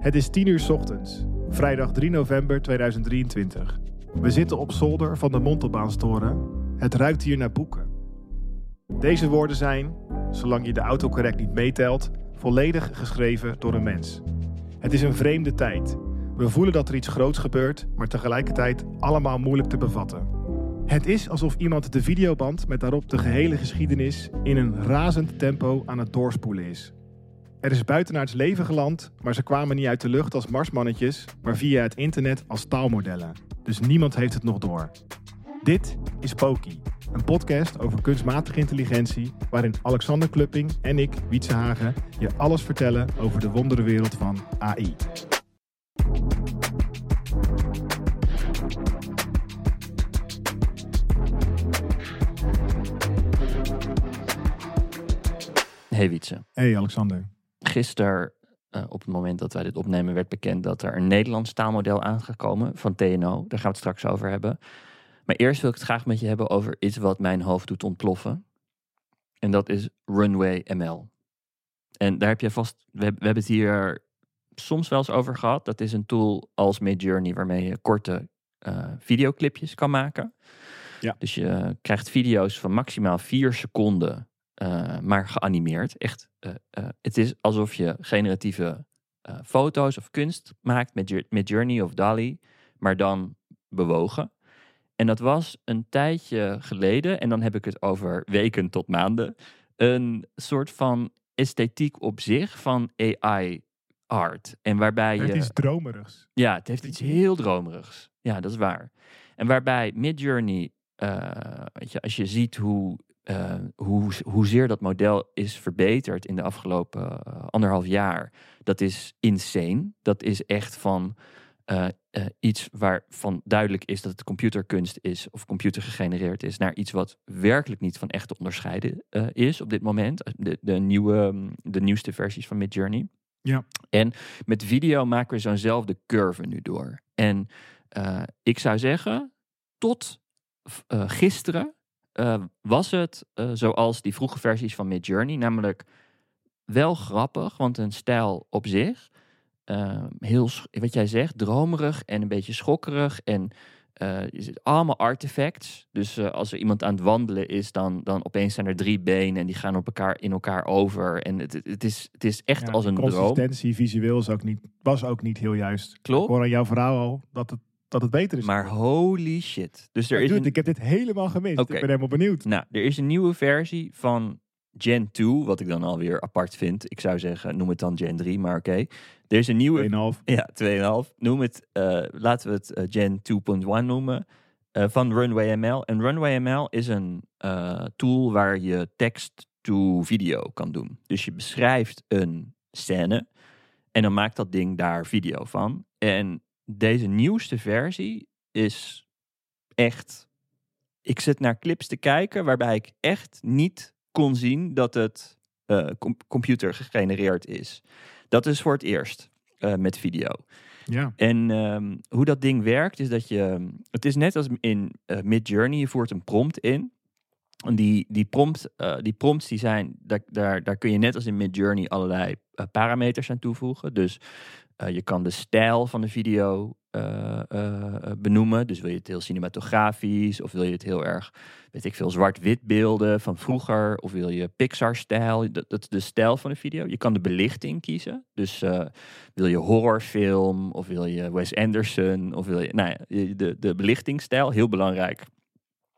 Het is 10 uur ochtends, vrijdag 3 november 2023. We zitten op zolder van de Montelbaanstoren. Het ruikt hier naar boeken. Deze woorden zijn, zolang je de autocorrect niet meetelt, volledig geschreven door een mens. Het is een vreemde tijd. We voelen dat er iets groots gebeurt, maar tegelijkertijd allemaal moeilijk te bevatten. Het is alsof iemand de videoband met daarop de gehele geschiedenis in een razend tempo aan het doorspoelen is. Er is buitenaards leven geland, maar ze kwamen niet uit de lucht als marsmannetjes, maar via het internet als taalmodellen. Dus niemand heeft het nog door. Dit is Poki, een podcast over kunstmatige intelligentie, waarin Alexander Klupping en ik, Wietse Hagen, je alles vertellen over de wonderenwereld van AI. Hey Wietse, Hey Alexander. Gisteren eh, op het moment dat wij dit opnemen werd bekend dat er een Nederlands taalmodel aangekomen van TNO. Daar gaan we het straks over hebben. Maar eerst wil ik het graag met je hebben over iets wat mijn hoofd doet ontploffen. En dat is Runway ML. En daar heb je vast, we, heb- we hebben het hier soms wel eens over gehad. Dat is een tool als Midjourney waarmee je korte eh, videoclipjes kan maken. Ja. Dus je krijgt video's van maximaal vier seconden eh, maar geanimeerd. Echt, eh, eh, het is alsof je generatieve foto's of kunst maakt met, met Journey of DALI, maar dan bewogen. En dat was een tijdje geleden, en dan heb ik het over weken tot maanden, een soort van esthetiek op zich van AI art. En waarbij je... Het is dromerigs. Ja, het heeft iets heel dromerigs. Ja, dat is waar. En waarbij Midjourney, weet je, als je ziet hoe, eh, hoe, hoezeer dat model is verbeterd in de afgelopen eh, anderhalf jaar, dat is insane. Dat is echt van eh, iets waarvan duidelijk is dat het computerkunst is of computergegenereerd is, naar iets wat werkelijk niet van echt te onderscheiden is op dit moment. De, de, nieuwe, de nieuwste versies van Midjourney. Ja. En met video maken we zo'nzelfde curve nu door. En ik zou zeggen, tot gisteren eh, was het eh, zoals die vroege versies van Midjourney, namelijk wel grappig, want een stijl op zich, eh, heel, wat jij zegt, dromerig en een beetje schokkerig en allemaal artifacts. Dus als er iemand aan het wandelen is, dan, dan opeens zijn er drie benen en die gaan op elkaar, in elkaar over. En het, het- is, het is echt Ja, als een droom. consistentie visueel is ook niet, was ook niet heel juist. Ik Klopt. hoor aan jouw verhaal al dat het, dat het beter is. Maar holy shit. Dus er Maar is dude, een, ik heb dit helemaal gemist. Ik ben helemaal benieuwd. nou, er is een nieuwe versie van Gen 2, wat ik dan alweer apart vind. Ik zou zeggen, noem het dan Gen 3, maar oké. Er is een nieuwe 2,5. Ja, 2,5. Noem het, eh, laten we het eh, Gen 2.1 noemen. eh, van Runway ML. En Runway ML is een tool waar je tekst to video kan doen. Dus je beschrijft een scène en dan maakt dat ding daar video van. En deze nieuwste versie is echt. Ik zit naar clips te kijken waarbij ik echt niet kon zien dat het com- computer gegenereerd is. Dat is voor het eerst eh, met video. Ja. En ehm, hoe dat ding werkt is dat je... Het is net als in eh Midjourney, je voert een prompt in. En die, die, prompt, die prompts die zijn, daar, daar, daar kun je net als in Midjourney allerlei parameters aan toevoegen. Dus eh, je kan de stijl van de video eh, eh, benoemen. Dus wil je het heel cinematografisch of wil je het heel erg, weet ik veel, zwart-wit beelden van vroeger. Of wil je Pixar-stijl, dat, is de stijl van de video. Je kan de belichting kiezen. Dus wil je horrorfilm of wil je Wes Anderson of wil je, nou ja, de, de belichtingsstijl, heel belangrijk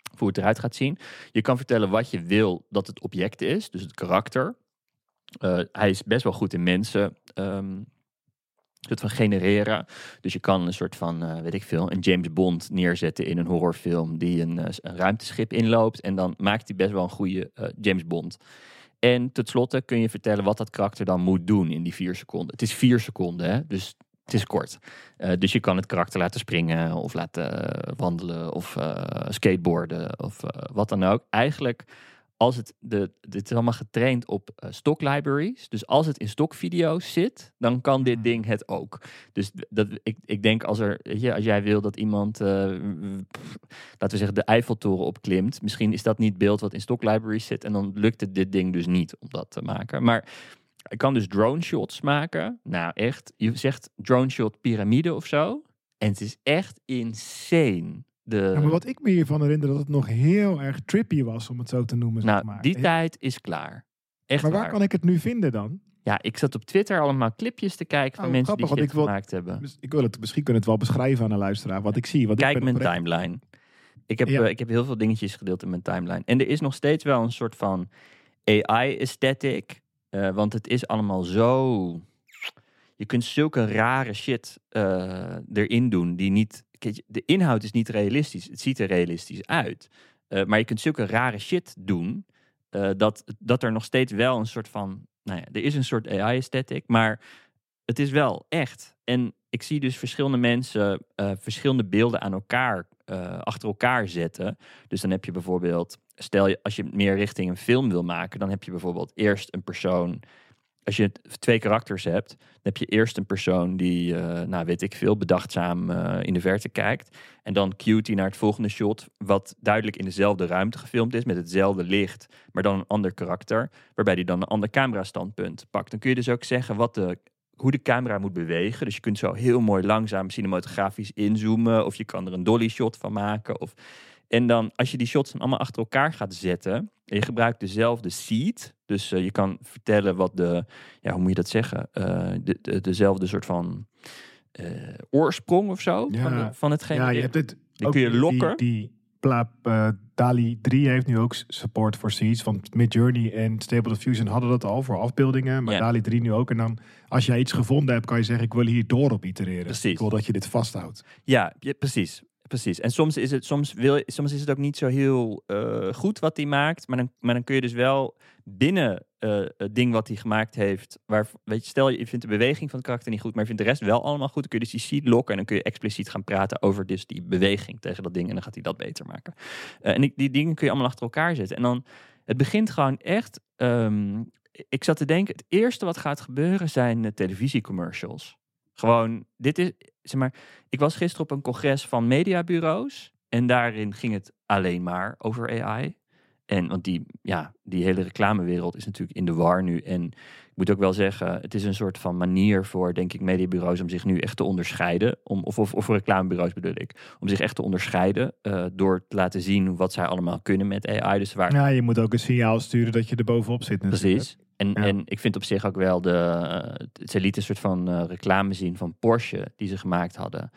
voor hoe het eruit gaat zien. Je kan vertellen wat je wil dat het object is, dus het karakter. Hij is best wel goed in mensen ehm, soort van genereren. Dus je kan een soort van, eh, weet ik veel, een James Bond neerzetten in een horrorfilm die een, eh, een ruimteschip inloopt. En dan maakt hij best wel een goede eh, James Bond. En tot slotte kun je vertellen wat dat karakter dan moet doen in die vier seconden. Het is vier seconden, hè? dus het is kort. Dus je kan het karakter laten springen of laten wandelen of skateboarden of wat dan ook. Eigenlijk als het, de, dit is allemaal getraind op uh, stock libraries. Dus als het in stokvideo's zit, dan kan dit ding het ook. Dus dat, ik, ik denk als, er, ja, als jij wil dat iemand, uh, laten we zeggen, de Eiffeltoren opklimt. Misschien is dat niet beeld wat in stock libraries zit. En dan lukt het dit ding dus niet om dat te maken. Maar ik kan dus drone shots maken. Nou echt, je zegt drone shot piramide of zo. En het is echt insane. De... Ja, maar wat ik me hiervan herinner, dat het nog heel erg trippy was, om het zo te noemen. Nou, zeg maar. die tijd is klaar. Echt maar waar waar. kan ik het nu vinden dan? Ja, ik zat op Twitter allemaal clipjes te kijken van Oh, mensen grappig, die shit wil- gemaakt hebben. Ik wil het, misschien kunnen het wel beschrijven aan een luisteraar, wat ik zie. Want Kijk ik ben mijn oprecht- timeline. Ik heb, Ja. eh, ik heb heel veel dingetjes gedeeld in mijn timeline. En er is nog steeds wel een soort van AI-aesthetic. eh, want het is allemaal zo... Je kunt zulke rare shit eh, erin doen die niet... De inhoud is niet realistisch. Het ziet er realistisch uit. Eh, maar je kunt zulke rare shit doen... eh, dat, dat er nog steeds wel een soort van... Nou ja, er is een soort AI-aesthetic, maar het is wel echt. En ik zie dus verschillende mensen eh, verschillende beelden aan elkaar, achter elkaar zetten. Dus dan heb je bijvoorbeeld, stel je als je meer richting een film wil maken, dan heb je bijvoorbeeld eerst een persoon. Als je twee karakters hebt, dan heb je eerst een persoon die, eh, nou weet ik veel, bedachtzaam eh, in de verte kijkt. En dan cuet hij naar het volgende shot, wat duidelijk in dezelfde ruimte gefilmd is, met hetzelfde licht, maar dan een ander karakter, waarbij hij dan een ander camerastandpunt pakt. Dan kun je dus ook zeggen wat de hoe de camera moet bewegen. Dus je kunt zo heel mooi langzaam cinematografisch inzoomen. Of je kan er een dolly shot van maken. Of... En dan als je die shots dan allemaal achter elkaar gaat zetten. En je gebruikt dezelfde seed. Dus eh, je kan vertellen wat de, ja, hoe moet je dat zeggen? Eh, de, de- dezelfde soort van eh, oorsprong of zo. Ja. Van, de- van hetgeen. Ja, je hebt het. Die ook kun je die- lokken. Die, die pla, eh, DALI 3 heeft nu ook support voor seeds. Want Midjourney en Stable Diffusion hadden dat al voor afbeeldingen. Maar Ja. DALI 3 nu ook. En dan, als jij iets gevonden hebt, kan je zeggen: Ik wil hier door op itereren. Precies. Ik wil dat je dit vasthoudt. Ja, ja, precies. Precies. En soms is het, soms wil, soms is het ook niet zo heel eh, goed wat hij maakt. Maar dan, maar dan kun je dus wel binnen eh, het ding wat hij gemaakt heeft. Waar, weet je, stel je vindt de beweging van het karakter niet goed, maar je vindt de rest wel allemaal goed. Dan kun je dus die seed lokken en dan kun je expliciet gaan praten over dus die beweging tegen dat ding. En dan gaat hij dat beter maken. Eh, en die, die dingen kun je allemaal achter elkaar zetten. En dan, het begint gewoon echt. ehm, ik zat te denken, het eerste wat gaat gebeuren zijn televisiecommercials. Gewoon, dit is, zeg maar, ik was gisteren op een congres van mediabureaus. En daarin ging het alleen maar over AI. En want die, ja, die hele reclamewereld is natuurlijk in de war nu. En ik moet ook wel zeggen, het is een soort van manier voor, denk ik, mediabureaus om zich nu echt te onderscheiden. Om, of, of, of voor reclamebureaus bedoel ik. Om zich echt te onderscheiden eh, door te laten zien wat zij allemaal kunnen met AI. Dus waar, Ja, je moet ook een signaal sturen dat je er bovenop zit. natuurlijk. Precies. En, Ja. en ik vind op zich ook wel de. ze lieten een soort van eh, reclame zien van Porsche die ze gemaakt hadden.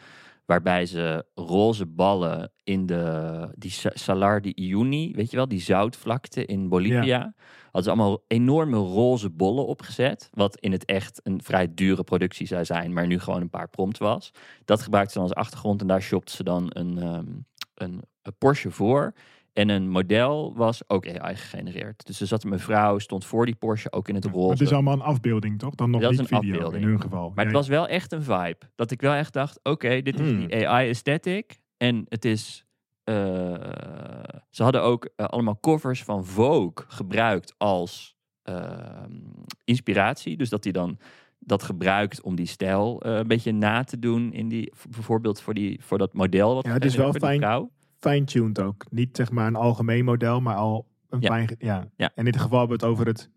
Waarbij ze roze ballen in de. Die Sa- Salar di Uyuni, weet je wel, die zoutvlakte in Bolivia. Hadden ze allemaal enorme roze bollen opgezet. Wat in het echt een vrij dure productie zou zijn, maar nu gewoon een paar prompt was. Dat gebruikten ze dan als achtergrond en daar shopten ze dan een, ehm, een, een Porsche voor. En een model was ook AI gegenereerd. Dus er zat een mevrouw, stond voor die Porsche, ook in het roze. het is allemaal een afbeelding, toch? Dan nog Dat is niet een video afbeelding. in hun geval. Maar het was wel echt een vibe. Dat ik wel echt dacht, oké, dit is Hmm. die AI-aesthetic. En het is... eh, ze hadden ook eh, allemaal covers van Vogue gebruikt als ehm, inspiratie. Dus dat hij dan dat gebruikt om die stijl eh, een beetje na te doen. In die, bijvoorbeeld voor, die, voor dat model. Wat Ja, het is wel fijn. Fine-tuned ook. Niet zeg maar een algemeen model, maar al een Ja. fijn... Ja. Ja. En in dit geval hebben we het over het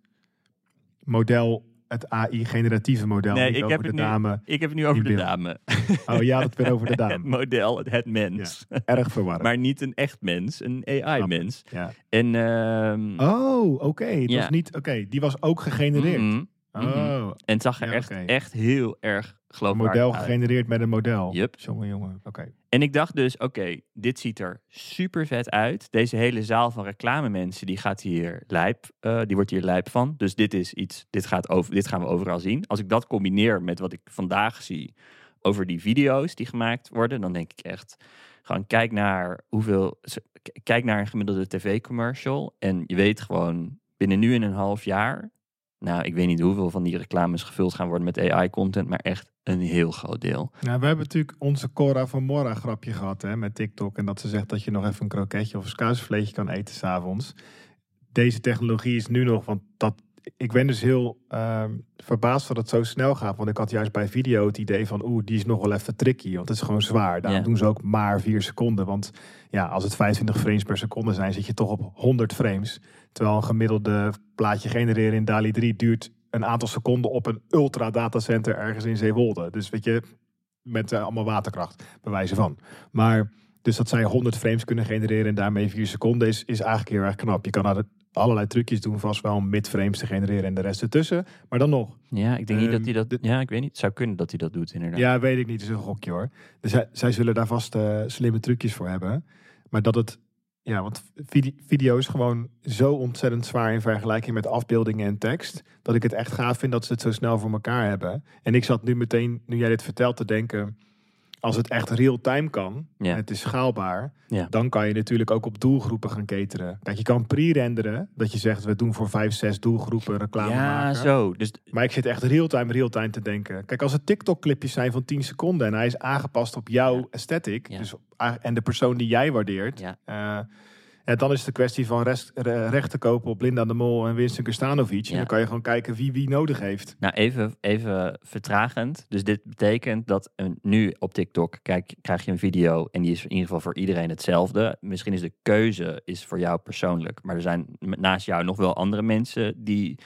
model, het AI-generatieve model. Nee, ik heb de het nu- dame. Ik heb het nu over de beeld. dame. Oh ja, dat weer over de Het dame. model, het, het mens. Erg verwarrend. Maar niet een echt mens, een AI-mens. ja. En ehm, Oh, oké. Het Ja. was niet... Oké, die was ook gegenereerd. mhm. Oh, En het zag er Ja, echt, echt heel erg geloof Een model gegenereerd met een model. Yep. Jongen, jongen. Oké. En ik dacht dus, oké, dit ziet er super vet uit. Deze hele zaal van reclame mensen, die gaat hier lijp, uh, die wordt hier lijp van. Dus dit is iets, dit, gaat over, dit gaan we overal zien. Als ik dat combineer met wat ik vandaag zie over die video's die gemaakt worden, dan denk ik echt, gewoon kijk naar hoeveel, kijk naar een gemiddelde tv-commercial en je weet gewoon binnen nu en een half jaar nou, ik weet niet hoeveel van die reclames gevuld gaan worden met AI-content, maar echt een heel groot deel. Nou, we hebben natuurlijk onze Cora van Mora grapje gehad hè, met TikTok. En dat ze zegt dat je nog even een kroketje of een skuisvleesje kan eten s'avonds. Deze technologie is nu nog, want dat, ik ben dus heel uh, verbaasd dat het zo snel gaat. Want ik had juist bij video het idee van, oeh, die is nog wel even tricky. Want het is gewoon zwaar. Daarom doen ze ook maar vier seconden. Want ja, als het 25 frames per seconde zijn, zit je toch op 100 frames. Terwijl een gemiddelde plaatje genereren in DALI 3 duurt een aantal seconden op een ultra datacenter ergens in Zeewolde. Dus weet je, met uh, allemaal waterkracht, bewijzen van. Maar dus dat zij 100 frames kunnen genereren en daarmee 4 seconden is, is eigenlijk heel erg knap. Je kan allerlei trucjes doen, vast wel om mid-frames te genereren en de rest ertussen. Maar dan nog. Ja, ik denk niet dat hij dat. Ehm, ja, ik weet niet. Het zou kunnen dat hij dat doet, inderdaad. Ja, weet ik niet. Het is een gokje hoor. Dus zij, zij zullen daar vast uh, slimme trucjes voor hebben. Maar dat het ja, want video is gewoon zo ontzettend zwaar in vergelijking met afbeeldingen en tekst. Dat ik het echt gaaf vind dat ze het zo snel voor elkaar hebben. En ik zat nu meteen, nu jij dit vertelt, te denken als het echt real-time kan, ja. het is schaalbaar, ja. dan kan je natuurlijk ook op doelgroepen gaan cateren. Kijk, je kan pre-renderen, dat je zegt, we doen voor vijf, zes doelgroepen reclame ja, maken. zo. Dus... Maar ik zit echt real-time, real-time te denken. Kijk, als het TikTok-clipjes zijn van 10 seconden en hij is aangepast op jouw aesthetic, dus, en de persoon die jij waardeert, uh, ja, dan is het de kwestie van rest, recht te kopen op Linda de Mol en Winston Kustanovic. Ja. En dan kan je gewoon kijken wie wie nodig heeft. Nou, even, even vertragend. Dus dit betekent dat een, nu op TikTok kijk, krijg je een video en die is in ieder geval voor iedereen hetzelfde. Misschien is de keuze is voor jou persoonlijk. Maar er zijn naast jou nog wel andere mensen die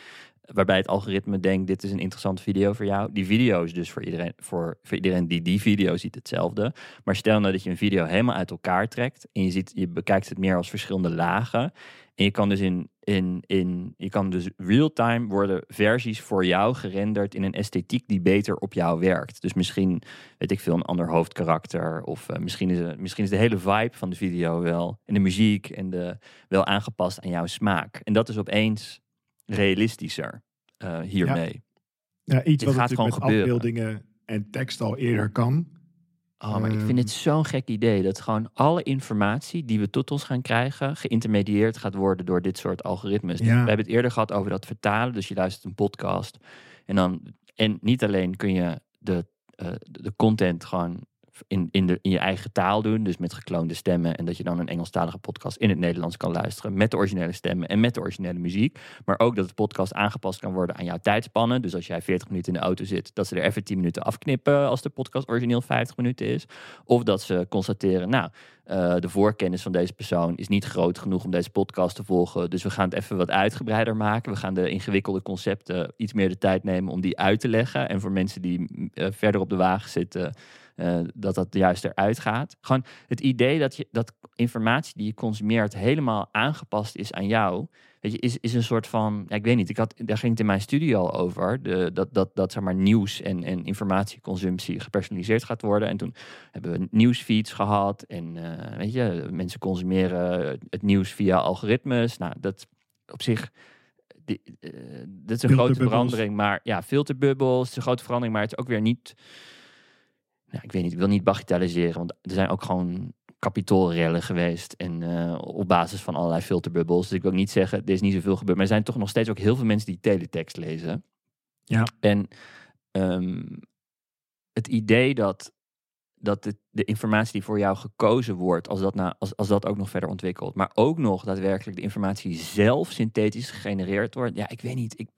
waarbij het algoritme denkt, dit is een interessante video voor jou. Die video is dus voor iedereen, voor, voor iedereen die die video ziet hetzelfde. Maar stel nou dat je een video helemaal uit elkaar trekt en je, ziet, je bekijkt het meer als verschillende lagen. En je kan dus in, in, in je kan dus real-time worden versies voor jou gerenderd in een esthetiek die beter op jou werkt. Dus misschien, weet ik veel, een ander hoofdkarakter. Of uh, misschien, is, misschien is de hele vibe van de video wel. En de muziek en de wel aangepast aan jouw smaak. En dat is opeens realistischer uh, hiermee. Ja. ja, iets wat gaat gewoon met gebeuren. afbeeldingen en tekst al eerder kan. Oh, maar ik vind het ehm, zo'n gek idee dat gewoon alle informatie die we tot ons gaan krijgen, geïntermedieerd gaat worden door dit soort algoritmes. Ja. We hebben het eerder gehad over dat vertalen. Dus je luistert een podcast en dan en niet alleen kun je de, uh, de content gewoon in, in, de, in je eigen taal doen. Dus met gekloonde stemmen. En dat je dan een Engelstalige podcast in het Nederlands kan luisteren. Met de originele stemmen en met de originele muziek. Maar ook dat de podcast aangepast kan worden aan jouw tijdspannen. Dus als jij 40 minuten in de auto zit, dat ze er even 10 minuten afknippen als de podcast origineel 50 minuten is. Of dat ze constateren, nou, uh, de voorkennis van deze persoon is niet groot genoeg om deze podcast te volgen. Dus we gaan het even wat uitgebreider maken. We gaan de ingewikkelde concepten iets meer de tijd nemen om die uit te leggen. En voor mensen die uh, verder op de wagen zitten, uh, dat dat juist eruit gaat. Gewoon het idee dat, je, dat informatie die je consumeert helemaal aangepast is aan jou. Weet je, is, is een soort van, ja, ik weet niet, ik had, daar ging het in mijn studie al over. De, dat, dat, dat zeg maar nieuws en, en informatieconsumptie gepersonaliseerd gaat worden. En toen hebben we nieuwsfeeds gehad. En uh, weet je, mensen consumeren het nieuws via algoritmes. Nou, dat op zich. Die, uh, dit is een grote verandering, maar ja, filterbubbels, is een grote verandering, maar het is ook weer niet ja, ik weet niet, ik wil niet bagatelliseren, want er zijn ook gewoon kapitoolrellen geweest en uh, op basis van allerlei filterbubbels. Dus ik wil niet zeggen, er is niet zoveel gebeurd, maar er zijn toch nog steeds ook heel veel mensen die teletext lezen. Ja. En um, het idee dat, dat de, de, informatie die voor jou gekozen wordt, als dat, nou, als, als dat ook nog verder ontwikkelt, maar ook nog daadwerkelijk de informatie zelf synthetisch gegenereerd wordt, ja, ik weet niet, ik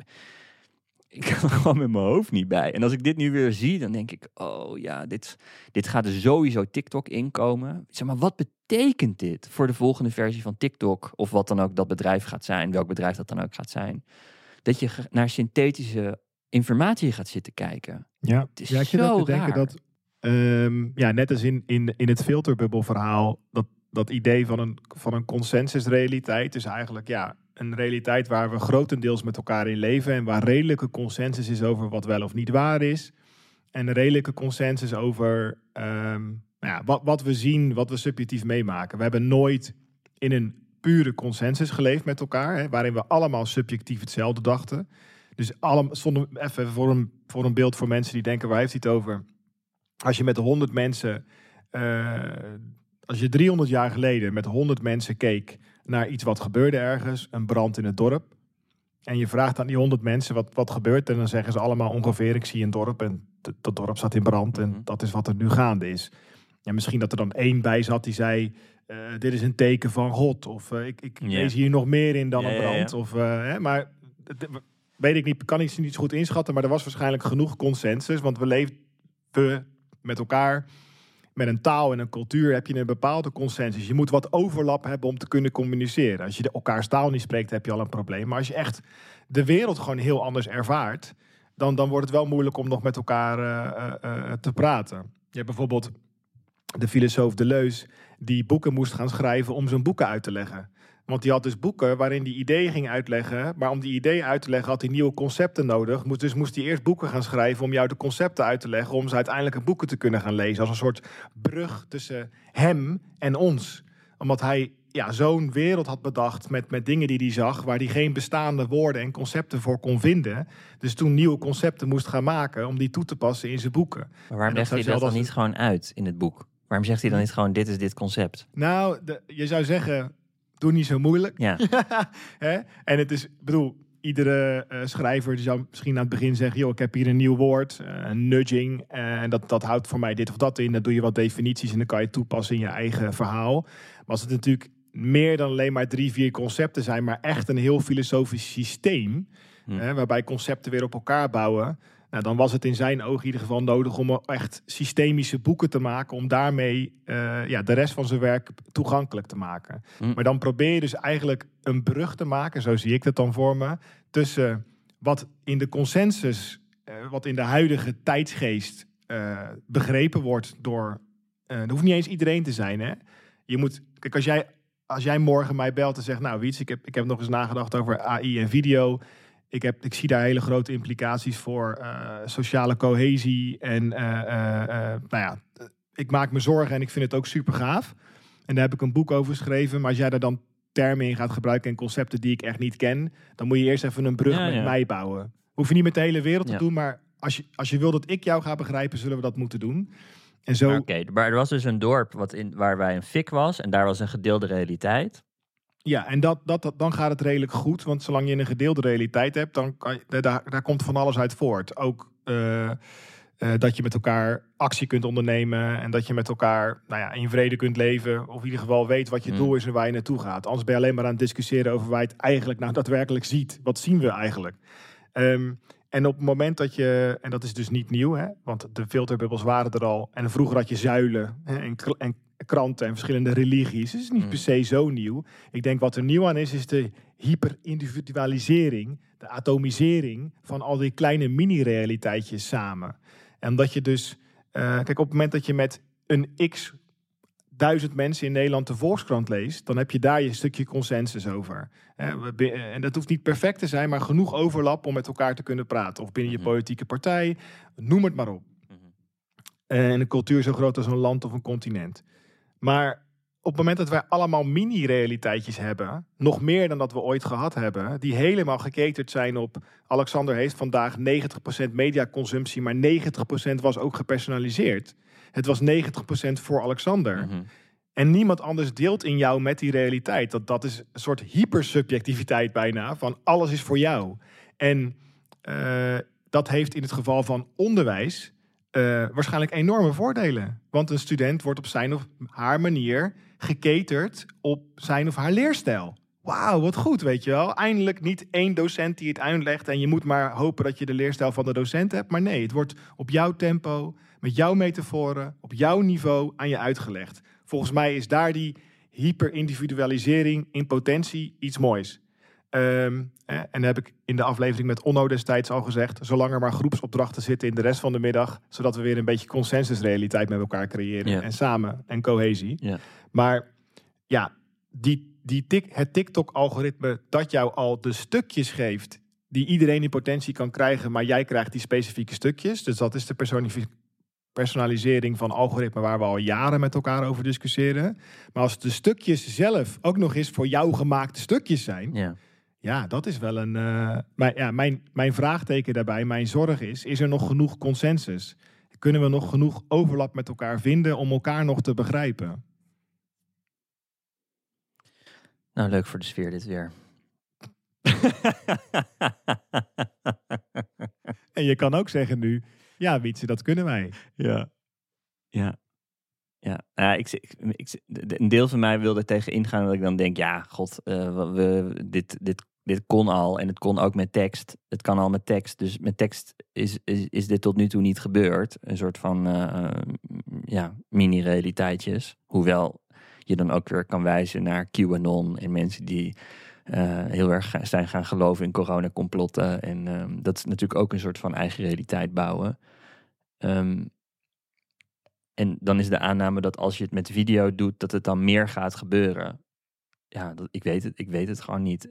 ik kan er gewoon met mijn hoofd niet bij. En als ik dit nu weer zie, dan denk ik, oh ja, dit, dit gaat er sowieso TikTok inkomen. Zeg maar, wat betekent dit voor de volgende versie van TikTok? Of wat dan ook dat bedrijf gaat zijn, welk bedrijf dat dan ook gaat zijn. Dat je naar synthetische informatie gaat zitten kijken. Ja, het is ja ik te denken dat, um, ja, net als in, in, in het filterbubbelverhaal, dat, dat idee van een, van een consensusrealiteit is eigenlijk, ja, een realiteit waar we grotendeels met elkaar in leven en waar redelijke consensus is over wat wel of niet waar is. en redelijke consensus over ehm, nou ja, wat, wat we zien, wat we subjectief meemaken. We hebben nooit in een pure consensus geleefd met elkaar, hè, waarin we allemaal subjectief hetzelfde dachten. Dus allemaal, even voor een, voor een beeld voor mensen die denken, waar heeft hij het over? Als je met 100 mensen, uh, als je 300 jaar geleden met 100 mensen keek naar iets wat gebeurde ergens, een brand in het dorp, en je vraagt aan die 100 mensen wat, wat gebeurt, en dan zeggen ze allemaal ongeveer, ik zie een dorp en dat dorp staat in brand en mhm. dat is wat er nu gaande is. Ja, misschien dat er dan één bij zat die zei, uh, dit is een teken van God. Of uh, ik, ik lees hier nog meer in dan een brand. Of, uh, hè, maar weet ik niet, kan ik niet zo goed inschatten. Maar er was waarschijnlijk genoeg consensus. Want we leven met elkaar. Met een taal en een cultuur heb je een bepaalde consensus. Je moet wat overlap hebben om te kunnen communiceren. Als je elkaars taal niet spreekt, heb je al een probleem. Maar als je echt de wereld gewoon heel anders ervaart, dan, dan wordt het wel moeilijk om nog met elkaar te praten. Je hebt bijvoorbeeld de filosoof Deleuze, die boeken moest gaan schrijven om zijn boeken uit te leggen. Want die had dus boeken waarin die ideeën ging uitleggen. Maar om die ideeën uit te leggen had hij nieuwe concepten nodig. Dus moest hij eerst boeken gaan schrijven om jou de concepten uit te leggen. Om ze uiteindelijk in boeken te kunnen gaan lezen. Als een soort brug tussen hem en ons. Omdat hij ja, zo'n wereld had bedacht met, met dingen die hij zag. Waar hij geen bestaande woorden en concepten voor kon vinden. Dus toen nieuwe concepten moest gaan maken om die toe te passen in zijn boeken. Maar waarom legt hij dat dan niet gewoon uit in het boek? Waarom zegt hij dan niet gewoon, dit is dit concept? Nou, de, je zou zeggen, doe niet zo moeilijk. Ja. Hè? En het is, bedoel, iedere uh, schrijver die zou misschien aan het begin zeggen: joh, ik heb hier een nieuw woord, uh, een nudging. Uh, en dat, dat houdt voor mij dit of dat in. Dan doe je wat definities en dan kan je toepassen in je eigen verhaal. Maar als het natuurlijk meer dan alleen maar drie, vier concepten zijn, maar echt een heel filosofisch systeem, hm. waarbij concepten weer op elkaar bouwen. Nou, dan was het in zijn oog in ieder geval nodig om echt systemische boeken te maken. Om daarmee uh, ja, de rest van zijn werk toegankelijk te maken. Hm. Maar dan probeer je dus eigenlijk een brug te maken, zo zie ik dat dan voor me. Tussen wat in de consensus, uh, wat in de huidige tijdsgeest uh, begrepen wordt door. er hoeft niet eens iedereen te zijn. Hè? Je moet, kijk, als jij, als jij morgen mij belt en zegt: Nou, Wiets, ik heb, ik heb nog eens nagedacht over AI en video. Ik, heb, ik zie daar hele grote implicaties voor uh, sociale cohesie. En uh, nou ja, ik maak me zorgen en ik vind het ook super gaaf. En daar heb ik een boek over geschreven. Maar als jij daar dan termen in gaat gebruiken en concepten die ik echt niet ken, dan moet je eerst even een brug met mij bouwen. Hoef je niet met de hele wereld te doen, maar als je, als je wil dat ik jou ga begrijpen, zullen we dat moeten doen. En zo... Oké, maar er was dus een dorp wat in, waar wij een fik was en daar was een gedeelde realiteit. Ja, en dat, dat, dan gaat het redelijk goed. Want zolang je een gedeelde realiteit hebt, dan kan je, daar, daar komt van alles uit voort. Ook uh, uh, dat je met elkaar actie kunt ondernemen. En dat je met elkaar nou ja, in vrede kunt leven. Of in ieder geval weet wat je mm. doel is en waar je naartoe gaat. Anders ben je alleen maar aan het discussiëren over waar je het eigenlijk nou daadwerkelijk ziet. Wat zien we eigenlijk? Um, en op het moment dat je, en dat is dus niet nieuw, hè, want de filterbubbels waren er al. En vroeger had je zuilen hè, en, en, kranten en verschillende religies. Het is niet mm. per se zo nieuw. Ik denk wat er nieuw aan is, is de hyperindividualisering, de atomisering van al die kleine mini-realiteitjes samen. En dat je dus, uh, kijk, op het moment dat je met een x duizend mensen in Nederland de Volkskrant leest, dan heb je daar je stukje consensus over. En dat hoeft niet perfect te zijn, maar genoeg overlap om met elkaar te kunnen praten. Of binnen je mhm. politieke partij, noem het maar op. Mhm. En een cultuur zo groot als een land of een continent. Maar op het moment dat wij allemaal mini-realiteitjes hebben, nog meer dan dat we ooit gehad hebben, die helemaal geketerd zijn op Alexander heeft vandaag 90% mediaconsumptie, maar 90% was ook gepersonaliseerd. Het was 90% voor Alexander. Mhm. En niemand anders deelt in jou met die realiteit. Dat, dat is een soort hypersubjectiviteit bijna, van alles is voor jou. En uh, dat heeft in het geval van onderwijs uh, waarschijnlijk enorme voordelen. Want een student wordt op zijn of haar manier geketerd op zijn of haar leerstijl. Wauw, wat goed, weet je wel. Eindelijk niet één docent die het uitlegt en je moet maar hopen dat je de leerstijl van de docent hebt. Maar nee, het wordt op jouw tempo, met jouw metaforen, op jouw niveau aan je uitgelegd. Volgens mij is daar die hyperindividualisering in potentie iets moois. Um, en dat heb ik in de aflevering met Onno destijds al gezegd. Zolang er maar groepsopdrachten zitten in de rest van de middag. Zodat we weer een beetje consensusrealiteit met elkaar creëren. En samen en cohesie. Ja. Maar ja, die, die tik, het TikTok-algoritme dat jou al de stukjes geeft die iedereen in potentie kan krijgen, maar jij krijgt die specifieke stukjes. Dus dat is de personalisering van algoritme waar we al jaren met elkaar over discussiëren. Maar als de stukjes zelf ook nog eens voor jou gemaakte stukjes zijn, Ja. Ja, dat is wel een. eh, maar ja, mijn, mijn vraagteken daarbij, mijn zorg is: is er nog genoeg consensus? Kunnen we nog genoeg overlap met elkaar vinden om elkaar nog te begrijpen? Nou, leuk voor de sfeer dit weer. En je kan ook zeggen nu: ja, Wietse, dat kunnen wij. Ja. Ja. Ja, ja ik, ik, een deel van mij wil er tegen ingaan dat ik dan denk, ja, god, eh, we, dit, dit, dit kon al en het kon ook met tekst. Het kan al met tekst, dus met tekst is, is, is dit tot nu toe niet gebeurd. Een soort van, eh, ja, mini-realiteitjes. Hoewel je dan ook weer kan wijzen naar QAnon en mensen die eh, heel erg zijn gaan geloven in coronacomplotten. En ehm, dat is natuurlijk ook een soort van eigen realiteit bouwen. Ehm, en dan is de aanname dat als je het met video doet, dat het dan meer gaat gebeuren. Ja, dat, ik, weet het, ik weet het gewoon niet.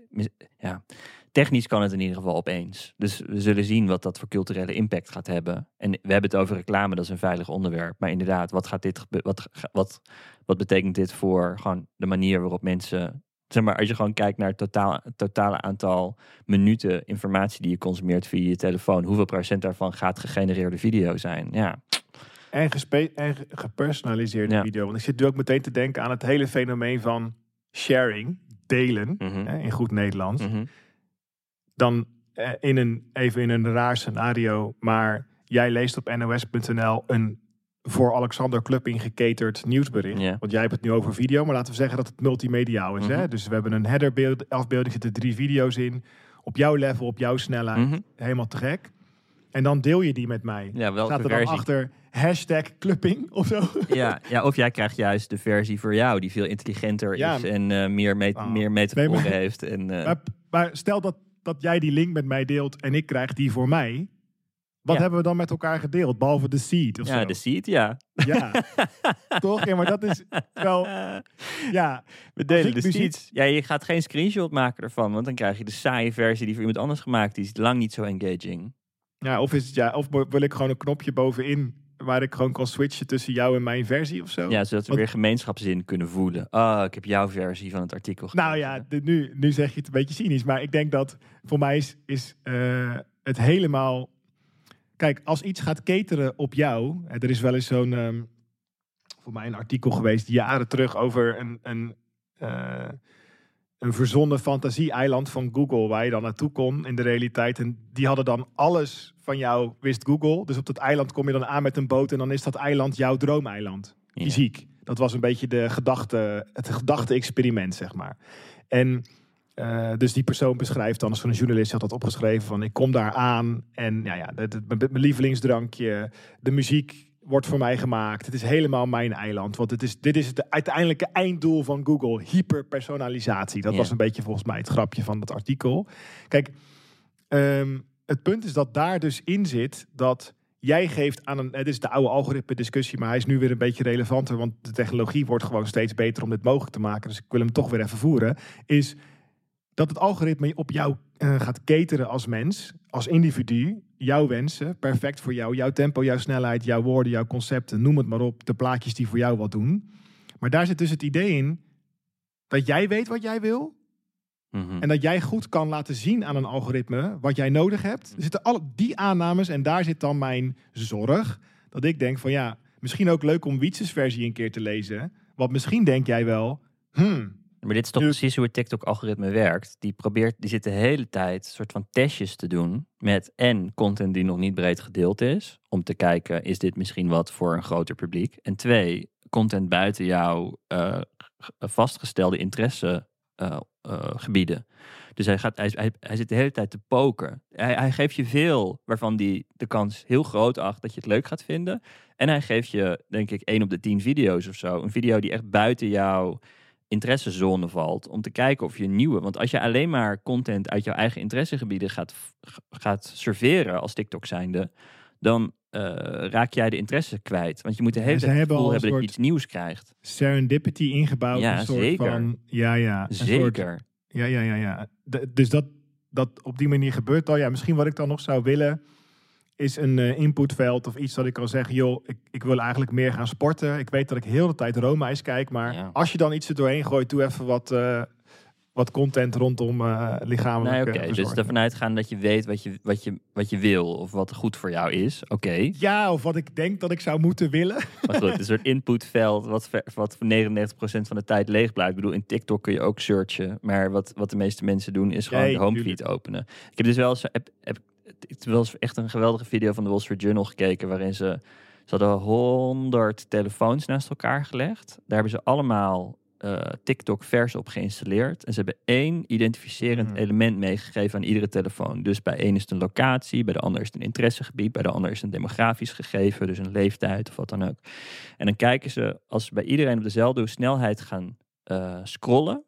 Ja, technisch kan het in ieder geval opeens. Dus we zullen zien wat dat voor culturele impact gaat hebben. En we hebben het over reclame, dat is een veilig onderwerp. Maar inderdaad, wat, gaat dit wat, wat, wat betekent dit voor gewoon de manier waarop mensen... Zeg maar, als je gewoon kijkt naar het totaal, totale aantal minuten informatie die je consumeert via je telefoon. Hoeveel procent daarvan gaat gegenereerde video zijn? Ja, En, gespe- en ge- gepersonaliseerde Ja. video. Want ik zit nu ook meteen te denken aan het hele fenomeen van sharing, delen, Mhm. hè, in goed Nederlands. Mhm. Dan eh, in een, even in een raar scenario, maar jij leest op nos.nl een voor Alexander Club ingekaterd nieuwsbericht. Want jij hebt het nu over video, maar laten we zeggen dat het multimediaal is. hè? Mhm. Dus we hebben een headerbeeld, afbeelding, zitten drie video's in. Op jouw level, op jouw snelheid. Helemaal te gek. En dan deel je die met mij. Ja, welke Staat er dan versie? achter hashtag clubbing of zo? Ja, ja, of jij krijgt juist de versie voor jou, die veel intelligenter Ja. is en eh, meer, met, Oh. meer metaforen Nee, heeft. En, eh, Maar, maar stel dat, dat jij die link met mij deelt en ik krijg die voor mij. Wat Ja. hebben we dan met elkaar gedeeld? Behalve de seed of ja, zo. de seed, ja. Ja, toch? Ja, maar dat is wel... Ja, We delen de muziek- seeds. Ja, je gaat geen screenshot maken ervan, want dan krijg je de saaie versie die voor iemand anders gemaakt is. Lang niet zo engaging. Ja, of, is het, ja, of wil ik gewoon een knopje bovenin waar ik gewoon kan switchen tussen jou en mijn versie of zo? Ja, zodat we Want- weer gemeenschapszin kunnen voelen. Ah, ik heb jouw versie van het artikel Nou ja, nu, nu zeg je het een beetje cynisch, maar ik denk dat voor mij is, is eh, het helemaal. Kijk, als iets gaat cateren op jou, hè, er is wel eens zo'n, ehm, voor mij een artikel geweest jaren terug over een, een, eh, een verzonnen fantasie-eiland van Google, waar je dan naartoe kon in de realiteit. En die hadden dan alles van jou, wist Google. Dus op dat eiland kom je dan aan met een boot en dan is dat eiland jouw droomeiland Ja. fysiek. Dat was een beetje de gedachte, het gedachte-experiment, zeg maar. En eh, dus die persoon beschrijft dan, als van een journalist had dat opgeschreven, van ik kom daar aan en ja, ja, het- mijn lievelingsdrankje, de muziek wordt voor mij gemaakt. Het is helemaal mijn eiland, want het is, dit is het uiteindelijke einddoel van Google, hyperpersonalisatie. Dat Ja. was een beetje volgens mij het grapje van dat artikel. Kijk, ehm, het punt is dat daar dus in zit dat jij geeft aan een. Het is de oude algoritme discussie, maar hij is nu weer een beetje relevanter. Want de technologie wordt gewoon steeds beter om dit mogelijk te maken. Dus ik wil hem toch weer even voeren. Is dat het algoritme op jou eh, gaat cateren als mens, als individu. Jouw wensen, perfect voor jou. Jouw tempo, jouw snelheid, jouw woorden, jouw concepten. Noem het maar op. De plaatjes die voor jou wat doen. Maar daar zit dus het idee in dat jij weet wat jij wil. Mhm. En dat jij goed kan laten zien aan een algoritme wat jij nodig hebt. Er zitten alle die aannames en daar zit dan mijn zorg. Dat ik denk van ja, misschien ook leuk om Wietses versie een keer te lezen. Want misschien denk jij wel, hmm, Maar dit is toch Nu- precies hoe het TikTok-algoritme werkt. Die probeert, die zit de hele tijd soort van testjes te doen met en content die nog niet breed gedeeld is, om te kijken is dit misschien wat voor een groter publiek. En twee, content buiten jouw eh, g- vastgestelde interessegebieden. dus hij, gaat, hij, hij, hij zit de hele tijd te poken. Hij, hij geeft je veel waarvan die de kans heel groot acht dat je het leuk gaat vinden. En hij geeft je, denk ik, één op de tien video's of zo. Een video die echt buiten jouw interessezone valt. Om te kijken of je nieuwe. Want als je alleen maar content uit jouw eigen interessegebieden gaat, gaat serveren als TikTok zijnde. Dan eh, raak jij de interesse kwijt. Want je moet de hele Ja, tijd hebben gevoel al hebben dat je soort- iets nieuws krijgt. serendipity ingebouwd. Ja, een soort zeker. van. Ja, ja. Een soort, Zeker. ja, ja, ja, ja. De- dus dat, dat op die manier gebeurt al. Ja, misschien wat ik dan nog zou willen is een uh, inputveld of iets dat ik kan zeggen, joh, ik, ik wil eigenlijk meer gaan sporten. Ik weet dat ik heel de tijd Roma kijk, maar als je dan iets er doorheen gooit, doe even wat, uh, wat content rondom uh, lichamelijk nee, oké. Dus ervan uitgaan dat je weet wat je, wat, je, wat je wil of wat goed voor jou is. Oké. Ja, of wat ik denk dat ik zou moeten willen. Maar goed, een soort inputveld wat, wat 99% van de tijd leeg blijft. Ik bedoel, in TikTok kun je ook searchen. Maar wat, wat de meeste mensen doen is gewoon de homefeed openen. Ik heb dus wel eens, heb, heb, het was echt een geweldige video van de Wall Street Journal gekeken. Waarin ze, ze hadden 100 telefoons naast elkaar gelegd. Daar hebben ze allemaal uh, TikTok vers op geïnstalleerd. En ze hebben één identificerend hmm. element meegegeven aan iedere telefoon. Dus bij één is het een locatie, bij de ander is het een interessegebied, bij de ander is het een demografisch gegeven, dus een leeftijd of wat dan ook. En dan kijken ze, als ze bij iedereen op dezelfde snelheid gaan uh, scrollen,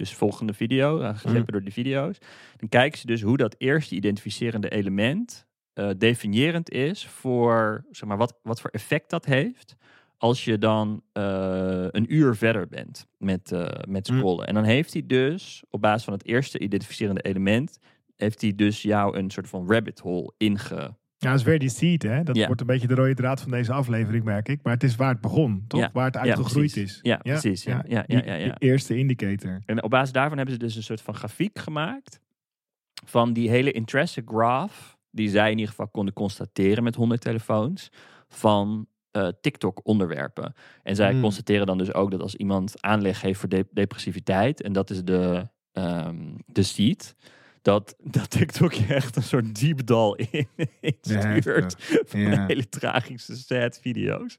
dus volgende video, aangegrepen mhm. door de video's. Dan kijken ze dus hoe dat eerste identificerende element uh, definiërend is voor, zeg maar, wat, wat voor effect dat heeft als je dan uh, een uur verder bent met, uh, met mhm. scrollen. En dan heeft hij dus, op basis van het eerste identificerende element, heeft hij dus jou een soort van rabbit hole inge ja, dat is weer die seed, hè? Dat wordt een beetje de rode draad van deze aflevering, merk ik. Maar het is waar het begon, toch? Waar het uitgegroeid is. Ja, precies. Ja, ja, ja, eerste indicator. En op basis daarvan hebben ze dus een soort van grafiek gemaakt van die hele interesse graph, die zij in ieder geval konden constateren met 100 telefoons, van uh, TikTok-onderwerpen. En zij hmm. constateren dan dus ook dat als iemand aanleg heeft voor depressiviteit, en dat is de, um, de seed, dat, dat TikTok je echt een soort diepdal in, in stuurt. van hele tragische sad video's.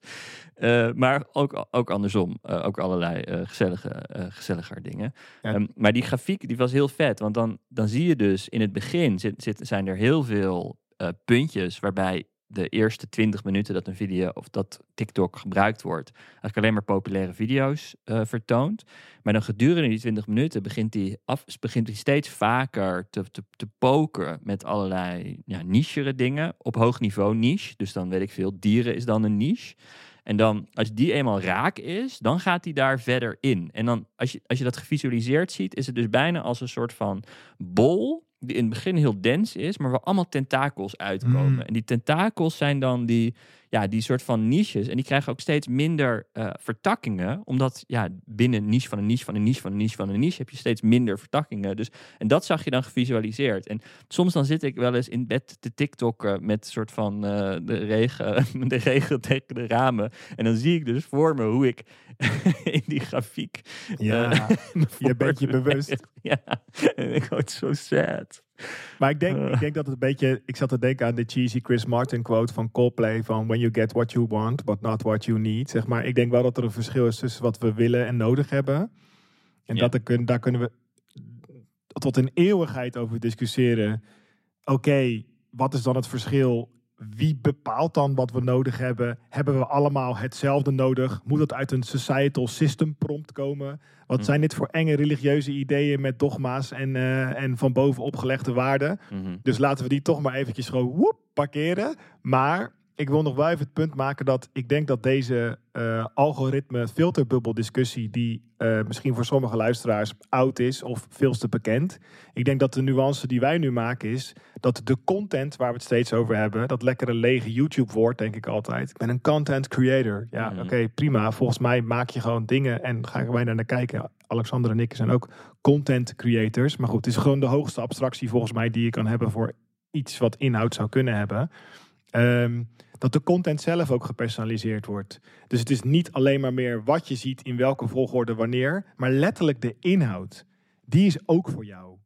Uh, maar ook, ook andersom. Uh, ook allerlei uh, gezellige, gezelliger dingen. Um, maar die grafiek die was heel vet. Want dan, dan zie je dus in het begin zit, zit, zijn er heel veel puntjes waarbij de eerste 20 minuten dat een video of dat TikTok gebruikt wordt, eigenlijk alleen maar populaire video's uh, vertoont. Maar dan gedurende die 20 minuten begint hij, begint steeds vaker te, te, te poken met allerlei ja, nichere dingen. Op hoog niveau niche. Dus dan weet ik veel, dieren is dan een niche. En dan, als die eenmaal raak is, dan gaat hij daar verder in. En dan, als je, als je dat gevisualiseerd ziet, is het dus bijna als een soort van bol die in het begin heel dens is, maar waar allemaal tentakels uitkomen. Mm. En die tentakels zijn dan die ja, die soort van niches. En die krijgen ook steeds minder uh, vertakkingen. Omdat ja, binnen niche van een niche van een niche van een niche van een niche heb je steeds minder vertakkingen. Dus, en dat zag je dan gevisualiseerd. En soms dan zit ik wel eens in bed te TikTokken met een soort van uh, de, regen, de regen tegen de ramen. En dan zie ik dus voor me hoe ik in die grafiek. Ja, uh, je bent je bewust. Ja, en ik word zo sad. Maar ik denk, ik denk dat het een beetje. Ik zat te denken aan de cheesy Chris Martin quote van Coldplay: van When you get what you want, but not what you need. Zeg maar, ik denk wel dat er een verschil is tussen wat we willen en nodig hebben. En dat er, daar kunnen we tot een eeuwigheid over discussiëren. Oké, wat is dan het verschil wie bepaalt dan wat we nodig hebben? Hebben we allemaal hetzelfde nodig? Moet het uit een societal system prompt komen? Wat hm. zijn dit voor enge religieuze ideeën met dogma's en, uh, en van boven opgelegde waarden? Mhm. Dus laten we die toch maar eventjes gewoon woep, parkeren. Maar ik wil nog wel even het punt maken dat ik denk dat deze uh, algoritme filterbubbel discussie, die uh, misschien voor sommige luisteraars oud is of veel te bekend. Ik denk dat de nuance die wij nu maken is dat de content waar we het steeds over hebben, dat lekkere lege YouTube woord denk ik altijd. Ik ben een content creator. Ja, mhm. oké, prima. Volgens mij maak je gewoon dingen en gaan wij naar kijken. Alexander en ik zijn ook content creators. Maar goed, het is gewoon de hoogste abstractie volgens mij die je kan hebben voor iets wat inhoud zou kunnen hebben. Um, dat de content zelf ook gepersonaliseerd wordt. Dus het is niet alleen maar meer wat je ziet in welke volgorde wanneer, maar letterlijk de inhoud. Die is ook voor jou.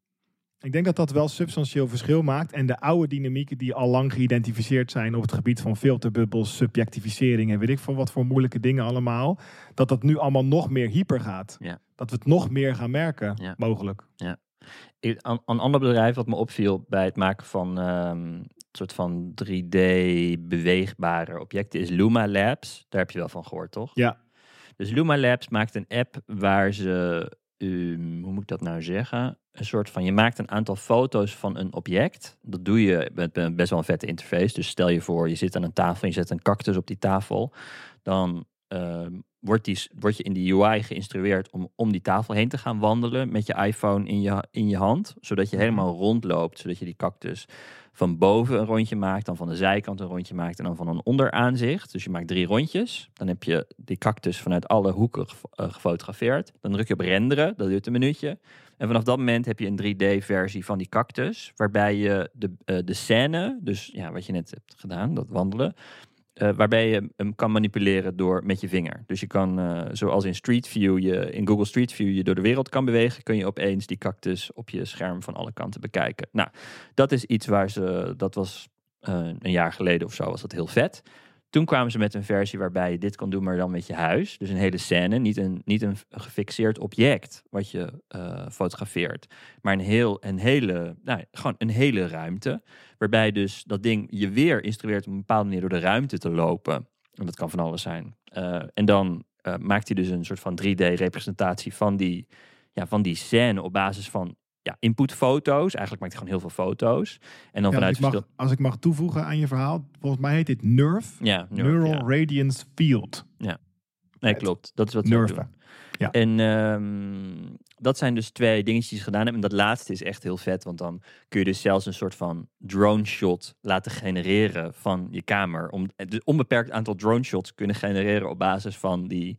Ik denk dat dat wel substantieel verschil maakt. En de oude dynamieken die al lang geïdentificeerd zijn op het gebied van filterbubbels, subjectivisering en weet ik van wat voor moeilijke dingen allemaal. Dat dat nu allemaal nog meer hyper gaat. Ja. Dat we het nog meer gaan merken, mogelijk. Ja. Een, een ander bedrijf wat me opviel bij het maken van um, soort van 3D beweegbare objecten is Luma Labs. Daar heb je wel van gehoord, toch? Ja. Dus Luma Labs maakt een app waar ze, um, hoe moet ik dat nou zeggen? Een soort van, je maakt een aantal foto's van een object. Dat doe je met best wel een vette interface. Dus stel je voor, je zit aan een tafel en je zet een cactus op die tafel. Dan ehm, wordt, die, word je in die UI geïnstrueerd om om die tafel heen te gaan wandelen met je iPhone in je, in je hand. Zodat je Mhm. helemaal rondloopt. Zodat je die cactus van boven een rondje maakt, dan van de zijkant een rondje maakt en dan van een onderaanzicht. Dus je maakt drie rondjes. Dan heb je die cactus vanuit alle hoeken eh, gefotografeerd. Dan druk je op renderen, dat duurt een minuutje. En vanaf dat moment heb je een 3D-versie van die cactus, waarbij je de, eh, de scène, dus ja, wat je net hebt gedaan, dat wandelen, eh, waarbij je hem kan manipuleren door met je vinger. Dus je kan, eh, zoals in Street View, je in Google Street View je door de wereld kan bewegen, kun je opeens die cactus op je scherm van alle kanten bekijken. Nou, dat is iets waar ze, dat was eh, een jaar geleden of zo, was dat heel vet. Toen kwamen ze met een versie waarbij je dit kan doen, maar dan met je huis. Dus een hele scène, niet een, niet een gefixeerd object wat je eh, fotografeert, maar een, heel, een, hele, nou, gewoon een hele ruimte. Waarbij dus dat ding je weer instrueert om een bepaalde manier door de ruimte te lopen. En dat kan van alles zijn. Eh, en dan eh, maakt hij dus een soort van 3D-representatie van die, ja, van die scène op basis van ja, inputfoto's. Eigenlijk maakt hij gewoon heel veel foto's. En dan Ja, vanuit als, ik mag, verschil- als ik mag toevoegen aan je verhaal, volgens mij heet dit NERF. Ja, Neural, Neural ja. Radiance Field. Nee, klopt. Dat is wat doen. Ja. En ehm, dat zijn dus twee dingetjes die ze gedaan hebben. En dat laatste is echt heel vet, want dan kun je dus zelfs een soort van drone shot laten genereren van je kamer. Om het onbeperkt aantal drone shots kunnen genereren op basis van die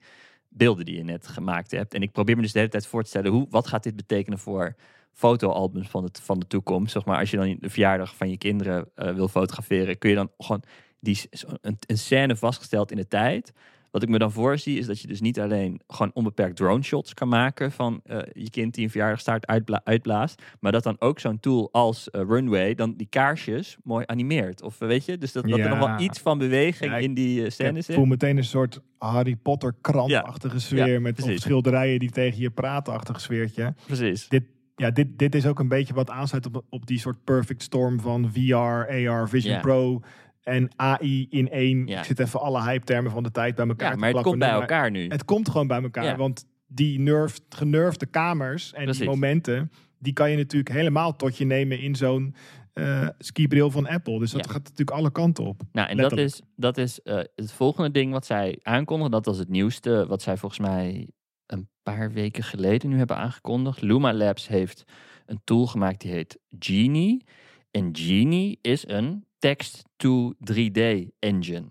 beelden die je net gemaakt hebt. En ik probeer me dus de hele tijd voor te stellen, hoe, wat gaat dit betekenen voor fotoalbums van de, van de toekomst? Zeg maar, als je dan de verjaardag van je kinderen eh, wil fotograferen, kun je dan gewoon die, een, een scène vastgesteld in de tijd. Wat ik me dan voorzie is dat je dus niet alleen gewoon onbeperkt drone shots kan maken van eh, je kind die een verjaardagstaart uitbla uitblaast, maar dat dan ook zo'n tool als eh, Runway dan die kaarsjes mooi animeert. Of weet je, dus dat, dat er nog wel iets van beweging Ja, ik- in die Ik scène zit. voel meteen een soort Harry Potter krantachtige sfeer met schilderijen die tegen je praten-achtige sfeertje. Precies. Ja, dit, dit is ook een beetje wat aansluit op, op die soort perfect storm van VR, AR, Vision. Pro en AI in één. Ja. Ik zit even alle hype-termen van de tijd bij elkaar Ja, te maar het plakken. komt bij Maar elkaar nu. Het komt gewoon bij elkaar, Ja. want die nerf, generfde kamers en Precies. die momenten, die kan je natuurlijk helemaal tot je nemen in zo'n eh skibril van Apple. Dus dat Ja. gaat natuurlijk alle kanten op. Nou, en dat is, dat is eh, het volgende ding wat zij aankondigen. Dat was het nieuwste, wat zij volgens mij een paar weken geleden nu hebben aangekondigd. Luma Labs heeft een tool gemaakt die heet Genie. En Genie is een text-to-3D engine.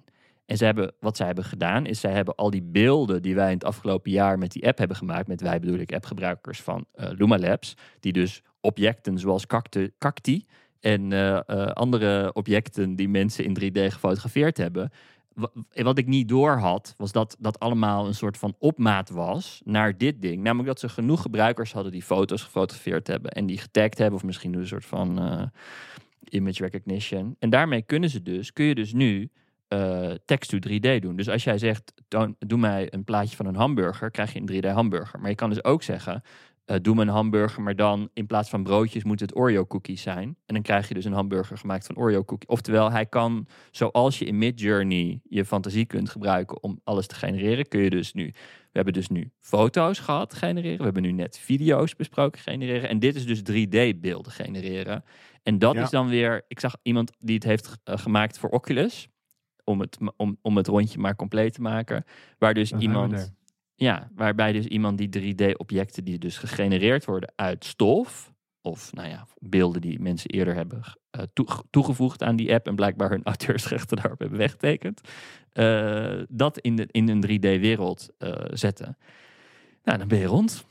En zij hebben, wat zij hebben gedaan, is zij hebben al die beelden die wij in het afgelopen jaar met die app hebben gemaakt, met wij bedoel ik appgebruikers van eh, Luma Labs, die dus objecten zoals cacti en eh, eh, andere objecten die mensen in 3D gefotografeerd hebben. Wa- Wat ik niet door had, was dat dat allemaal een soort van opmaat was naar dit ding. Namelijk dat ze genoeg gebruikers hadden die foto's gefotografeerd hebben en die getagd hebben, of misschien een soort van eh, image recognition. En daarmee kunnen ze dus, kun je dus nu eh text to 3D doen. Dus als jij zegt, doe mij een plaatje van een hamburger, krijg je een 3D hamburger. Maar je kan dus ook zeggen, eh, doe me een hamburger, maar dan in plaats van broodjes moet het Oreo cookies zijn. En dan krijg je dus een hamburger gemaakt van Oreo cookies. Oftewel, hij kan, zoals je in Midjourney je fantasie kunt gebruiken om alles te genereren, kun je dus nu. We hebben dus nu foto's gehad genereren. We hebben nu net video's besproken genereren. En dit is dus 3D beelden genereren. En dat Ja. is dan weer. Ik zag iemand die het heeft eh, gemaakt voor Oculus. Om het, om, om het rondje maar compleet te maken. Waar dus iemand. Ja, waarbij dus iemand die 3D-objecten die dus gegenereerd worden uit stof. Of nou ja, beelden die mensen eerder hebben eh, toe- toegevoegd aan die app. En blijkbaar hun auteursrechten daarop hebben weggetekend. eh, dat in, de, in een 3D-wereld eh, zetten. Nou, dan ben je rond.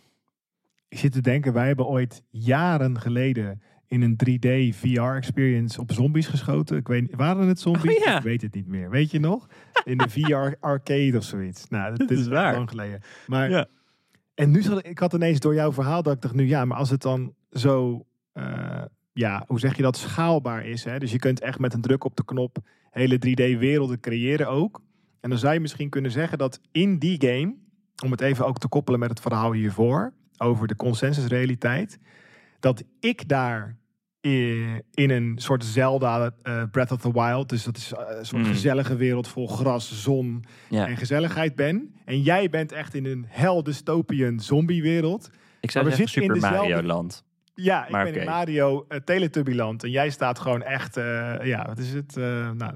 Ik zit te denken, wij hebben ooit jaren geleden in een 3D VR-experience op zombies geschoten. Ik weet, waren het zombies? Oh, ja. Ik weet het niet meer. Weet je nog? In de VR-arcade of zoiets. Nou, dat, is waar. lang geleden. Maar, Ja. En nu zat ik, ik had ineens door jouw verhaal dat ik dacht nu, ja, maar als het dan zo, eh, ja, hoe zeg je dat, schaalbaar is. Hè? Dus je kunt echt met een druk op de knop hele 3D-werelden creëren ook. En dan zou je misschien kunnen zeggen dat in die game, om het even ook te koppelen met het verhaal hiervoor, over de consensusrealiteit, dat ik daar eh, in een soort Zelda eh, Breath of the Wild, dus dat is eh, een soort Mm. gezellige wereld vol gras, zon Ja. en gezelligheid ben. En jij bent echt in een hell dystopian zombiewereld. Ik zou zeggen zitten in Super Mario dezelfde- Land. Ja, ik Maar ben in. Mario uh, Teletubbyland. En jij staat gewoon echt, ja, wat is het? nou,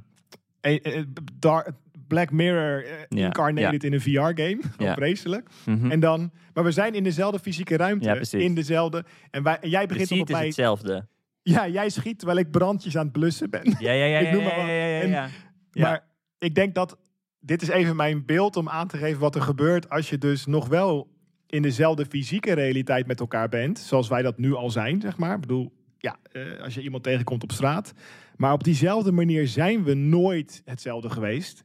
eh, eh, dar- Black Mirror uh, Ja, incarnated in een VR-game. Ja. Vreselijk. Mhm. En dan, maar we zijn in dezelfde fysieke ruimte. Ja, in dezelfde. En, wij, en jij begint op mij. hetzelfde. Ja, jij schiet terwijl ik brandjes aan het blussen ben. Ja, ja, ja. Ik noem maar wat. ja, ja, ja, En-. Maar ik denk dat dit is even mijn beeld om aan te geven wat er gebeurt als je dus nog wel in dezelfde fysieke realiteit met elkaar bent, zoals wij dat nu al zijn, zeg maar. Ik bedoel, ja, eh, als je iemand tegenkomt op straat. Maar op diezelfde manier zijn we nooit hetzelfde geweest.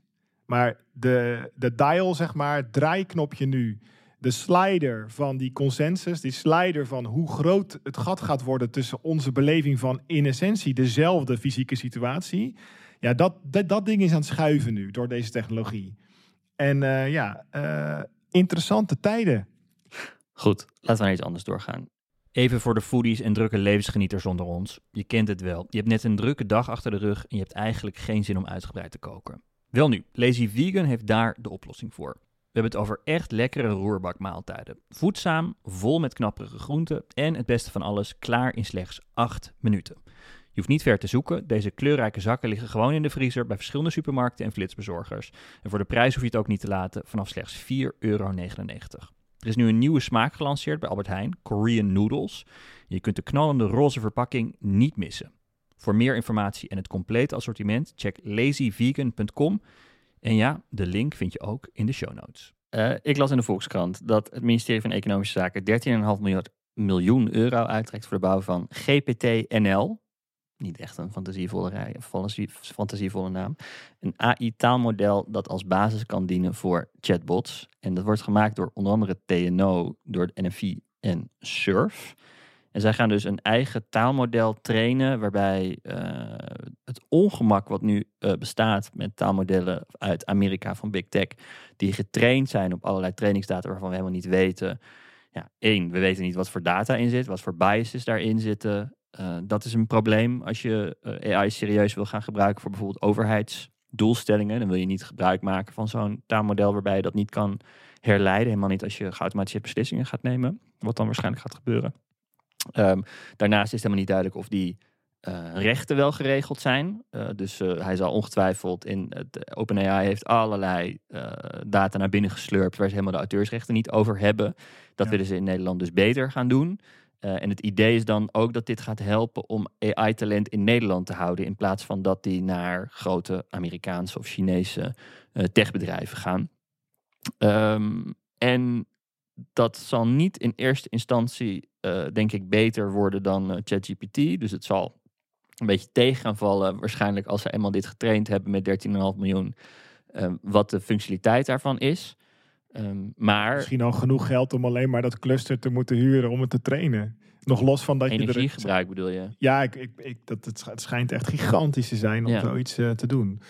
Maar de, de dial, zeg maar, het draaiknopje nu, de slider van die consensus, die slider van hoe groot het gat gaat worden tussen onze beleving van in essentie dezelfde fysieke situatie. Ja, dat, dat, dat ding is aan het schuiven nu door deze technologie. En eh, ja, eh, interessante tijden. Goed, laten we naar iets anders doorgaan. Even voor de foodies en drukke levensgenieters onder ons. Je kent het wel. Je hebt net een drukke dag achter de rug en je hebt eigenlijk geen zin om uitgebreid te koken. Wel nu, Lazy Vegan heeft daar de oplossing voor. We hebben het over echt lekkere roerbakmaaltijden. Voedzaam, vol met knapperige groenten en het beste van alles klaar in slechts 8 minuten. Je hoeft niet ver te zoeken. Deze kleurrijke zakken liggen gewoon in de vriezer bij verschillende supermarkten en flitsbezorgers. En voor de prijs hoef je het ook niet te laten vanaf slechts 4,99 euro. Er is nu een nieuwe smaak gelanceerd bij Albert Heijn, Korean Noodles. Je kunt de knallende roze verpakking niet missen. Voor meer informatie en het complete assortiment check lazyvegan.com. En ja, de link vind je ook in de show notes. Eh, ik las in de Volkskrant dat het ministerie van Economische Zaken 13,5 miljard miljoen euro uittrekt voor de bouw van GPT-NL. Niet echt een fantasievolle, rij, fantasie- fantasievolle naam. Een AI-taalmodel dat als basis kan dienen voor chatbots. En dat wordt gemaakt door onder andere TNO, door het NFI en SURF. En zij gaan dus een eigen taalmodel trainen, waarbij eh, het ongemak wat nu eh, bestaat met taalmodellen uit Amerika van Big Tech, die getraind zijn op allerlei trainingsdata waarvan we helemaal niet weten. Ja, één, we weten niet wat voor data in zit, wat voor biases daarin zitten. Eh, dat is een probleem als je AI serieus wil gaan gebruiken voor bijvoorbeeld overheidsdoelstellingen. Dan wil je niet gebruik maken van zo'n taalmodel waarbij je dat niet kan herleiden. Helemaal niet als je geautomatiseerde beslissingen gaat nemen, wat dan waarschijnlijk gaat gebeuren. Ehm, daarnaast is het helemaal niet duidelijk of die eh, rechten wel geregeld zijn. Eh, dus eh, hij zal ongetwijfeld in het OpenAI heeft allerlei data naar binnen geslurpt waar ze helemaal de auteursrechten niet over hebben. Dat Ja. willen ze in Nederland dus beter gaan doen. En het idee is dan ook dat dit gaat helpen om AI-talent in Nederland te houden. In plaats van dat die naar grote Amerikaanse of Chinese techbedrijven gaan. Ehm, en dat zal niet in eerste instantie, eh, denk ik, beter worden dan eh, ChatGPT. Dus het zal een beetje tegen gaan vallen. Waarschijnlijk als ze eenmaal dit getraind hebben met 13,5 miljoen. eh, wat de functionaliteit daarvan is. Ehm, maar Misschien al genoeg geld om alleen maar dat cluster te moeten huren om het te trainen. Nog los van dat je er... energiegebruik bedoel je? Ja, ik, ik, ik, dat, het, sch- het schijnt echt gigantisch te zijn om Ja. zoiets te doen.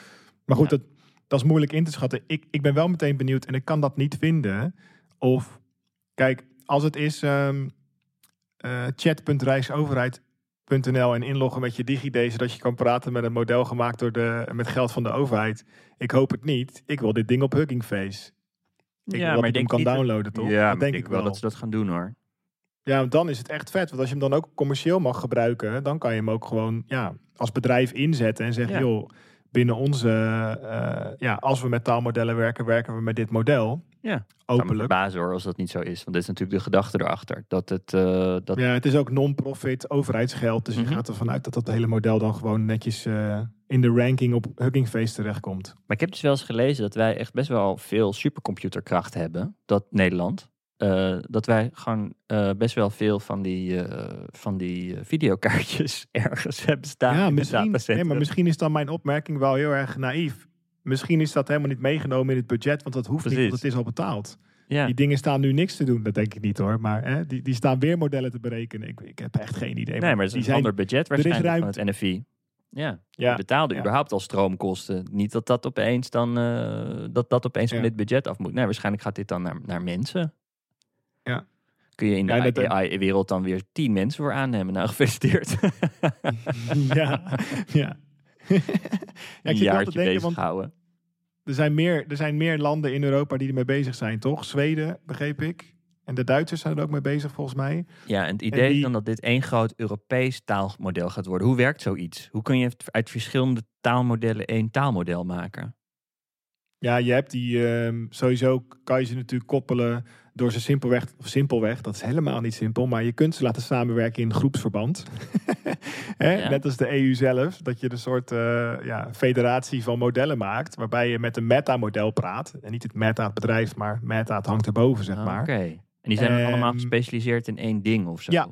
Maar goed, Ja. dat, dat is moeilijk in te schatten. Ik, ik ben wel meteen benieuwd en ik kan dat niet vinden. Of, kijk, als het is ehm eh, chat.rijksoverheid.nl en inloggen met je DigiD, zodat je kan praten met een model gemaakt door de, met geld van de overheid. Ik hoop het niet. Ik wil dit ding op Hugging Face. Ik wil dat ik hem kan dat- downloaden, toch? Ja, Dat maar denk ik ik wel wel. dat ze dat gaan doen hoor. Ja, want dan is het echt vet. Want als je hem dan ook commercieel mag gebruiken, dan kan je hem ook gewoon ja, als bedrijf inzetten en zeggen, Ja. joh, binnen onze, eh, ja, als we met taalmodellen werken, werken we met dit model. Ja. Openlijk. verbazen hoor als dat niet zo is. Want dit is natuurlijk de gedachte erachter. Dat het, eh, dat, Ja, het is ook non-profit overheidsgeld. Dus Mhm. je gaat ervan uit dat dat hele model dan gewoon netjes eh, in de ranking op Hugging Face terechtkomt. Maar ik heb dus wel eens gelezen dat wij echt best wel veel supercomputerkracht hebben. Dat Nederland. Eh, dat wij gewoon eh, best wel veel van die, eh, van die videokaartjes ergens hebben staan. in ja, misschien, nee, maar misschien is dan mijn opmerking wel heel erg naïef. Misschien is dat helemaal niet meegenomen in het budget, want dat hoeft niet, want het is al betaald. Ja. Die dingen staan nu niks te doen, dat denk ik niet hoor. Maar hè, die, die staan weer modellen te berekenen. Ik, ik heb echt geen idee. Nee, maar het is die een zijn, ander budget is waarschijnlijk van ruimte. het NFI. Ja, Ja, je betaalde ja. überhaupt al stroomkosten. Niet dat dat opeens dan dat dat opeens van Ja. dit budget af moet. Nee, waarschijnlijk gaat dit dan naar, naar mensen. Ja. Kun je in de Ja, AI-wereld dan weer tien mensen voor aannemen? Nou, gefeliciteerd. ja, ja. ja, ik zit wel te denken, want houden. er zijn, meer, er zijn meer landen in Europa die ermee bezig zijn, toch? Zweden, begreep ik. En de Duitsers zijn er ook mee bezig, volgens mij. Ja, en het idee die- is dan dat dit één groot Europees taalmodel gaat worden. Hoe werkt zoiets? Hoe kun je uit verschillende taalmodellen één taalmodel maken? Ja, je hebt die, ehm, sowieso kan je ze natuurlijk koppelen door ze simpelweg, of simpelweg, dat is helemaal niet simpel, maar je kunt ze laten samenwerken in groepsverband. Hè? Net als de EU zelf, dat je een soort uh, ja, federatie van modellen maakt, waarbij je met een meta-model praat. En niet het meta het bedrijf, maar meta het hangt erboven, zeg maar. Oké. En die zijn allemaal ehm, gespecialiseerd in één ding of zo? Ja.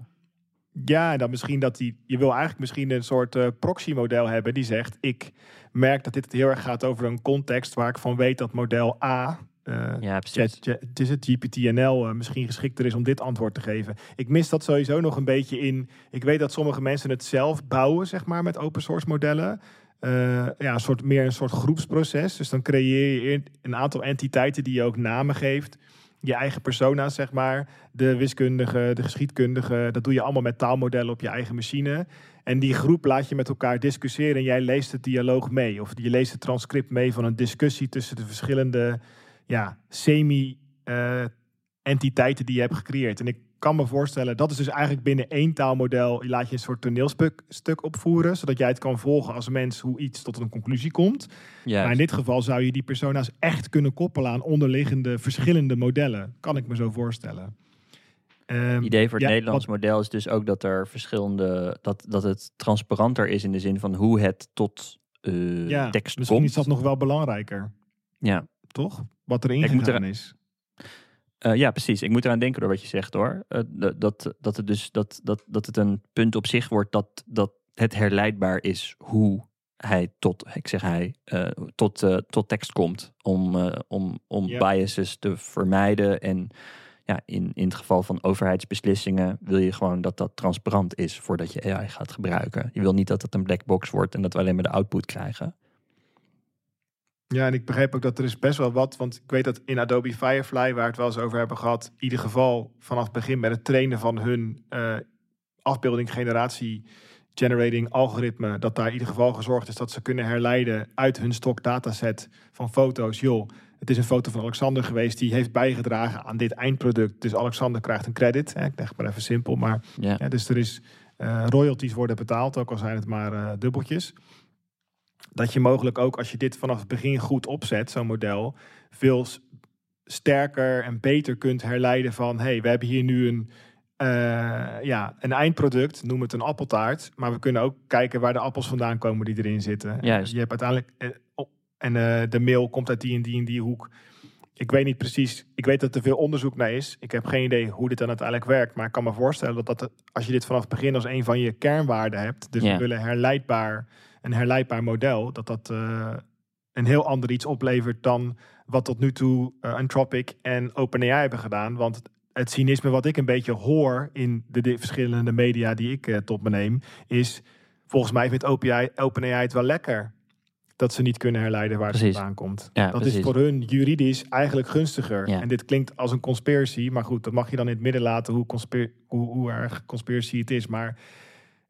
Ja, en dan misschien dat die. Je wil eigenlijk misschien een soort uh, proxy-model hebben die zegt: Ik merk dat dit heel erg gaat over een context waar ik van weet dat model A uh, ja, precies. Het is het GPTNL uh, misschien geschikter is om dit antwoord te geven. Ik mis dat sowieso nog een beetje in. Ik weet dat sommige mensen het zelf bouwen, zeg maar, met open source modellen. Uh, ja, een soort, meer een soort groepsproces. Dus dan creëer je een aantal entiteiten die je ook namen geeft. Je eigen persona's, zeg maar. De wiskundige, de geschiedkundige. Dat doe je allemaal met taalmodellen op je eigen machine. En die groep laat je met elkaar discussiëren. En jij leest het dialoog mee. Of je leest het transcript mee van een discussie tussen de verschillende ja, semi-entiteiten die je hebt gecreëerd. En ik kan me voorstellen, dat is dus eigenlijk binnen één taalmodel, je laat je een soort toneelstuk stuk opvoeren, zodat jij het kan volgen als mens hoe iets tot een conclusie komt. Maar in dit geval zou je die persona's echt kunnen koppelen aan onderliggende verschillende modellen. Kan ik me zo voorstellen. het ehm, idee voor het Nederlands model is dus ook dat er verschillende, dat, dat het transparanter is in de zin van hoe het tot uh, ja, tekst misschien is dat nog wel belangrijker. Ja. Toch? wat er ingegaan is. Uh, ja, precies. Ik moet eraan denken door wat je zegt hoor. Uh, dat, dat, het dus, dat, dat, dat het een punt op zich wordt dat, dat het herleidbaar is hoe hij tot, ik zeg hij, uh, tot, tot tekst komt. Om, om, om biases te vermijden. En ja, in, in het geval van overheidsbeslissingen wil je gewoon dat dat transparant is voordat je AI gaat gebruiken. Je wil niet dat het een black box wordt en dat we alleen maar de output krijgen. Ja, en ik begreep ook dat er is best wel wat, want ik weet dat in Adobe Firefly, waar we het wel eens over hebben gehad, in ieder geval vanaf het begin met het trainen van hun uh, afbeelding generatie generating algoritme, dat daar in ieder geval gezorgd is dat ze kunnen herleiden uit hun stok dataset van foto's. Joh, het is een foto van Alexander geweest die heeft bijgedragen aan dit eindproduct. Dus Alexander krijgt een credit. Hè? Ik leg maar even simpel, maar ja. dus er is uh, royalties worden betaald, ook al zijn het maar uh, dubbeltjes dat je mogelijk ook als je dit vanaf het begin goed opzet, zo'n model, veel sterker en beter kunt herleiden van hey, we hebben hier nu een, uh, ja, een eindproduct, noem het een appeltaart, maar we kunnen ook kijken waar de appels vandaan komen die erin zitten. Juist. Je hebt uiteindelijk uh, en uh, de mail komt uit die en die en die hoek. Ik weet niet precies. Ik weet dat er veel onderzoek naar is. Ik heb geen idee hoe dit dan uiteindelijk werkt. Maar ik kan me voorstellen dat, dat als je dit vanaf het begin als een van je kernwaarden hebt. Dus we willen herleidbaar een herleidbaar model, dat dat uh, een heel ander iets oplevert dan wat tot nu toe uh, Anthropic en OpenAI hebben gedaan. Want het cynisme wat ik een beetje hoor in de, verschillende media die ik uh, tot me neem, is volgens mij vindt OpenAI, OpenAI het wel lekker dat ze niet kunnen herleiden waar precies. het vandaan komt. Ja, dat is voor hun juridisch eigenlijk gunstiger. Ja. En dit klinkt als een conspiracy, maar goed, dat mag je dan in het midden laten hoe, hoe, hoe erg conspiracy het is. Maar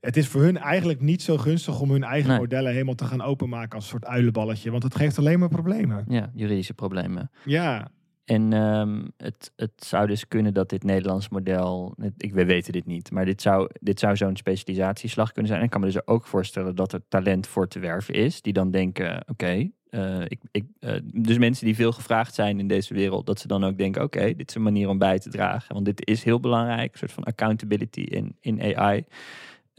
het is voor hun eigenlijk niet zo gunstig om hun eigen modellen helemaal te gaan openmaken als een soort uilenballetje. Want het geeft alleen maar problemen. Ja, juridische problemen. Ja. En um, het, het zou dus kunnen dat dit Nederlands model, ik, we weten dit niet, maar dit zou, dit zou zo'n specialisatieslag kunnen zijn. En ik kan me dus ook voorstellen dat er talent voor te werven is, die dan denken, oké, uh, ik, ik, uh, dus mensen die veel gevraagd zijn in deze wereld, dat ze dan ook denken: oké, dit is een manier om bij te dragen. Want dit is heel belangrijk, een soort van accountability in, in AI.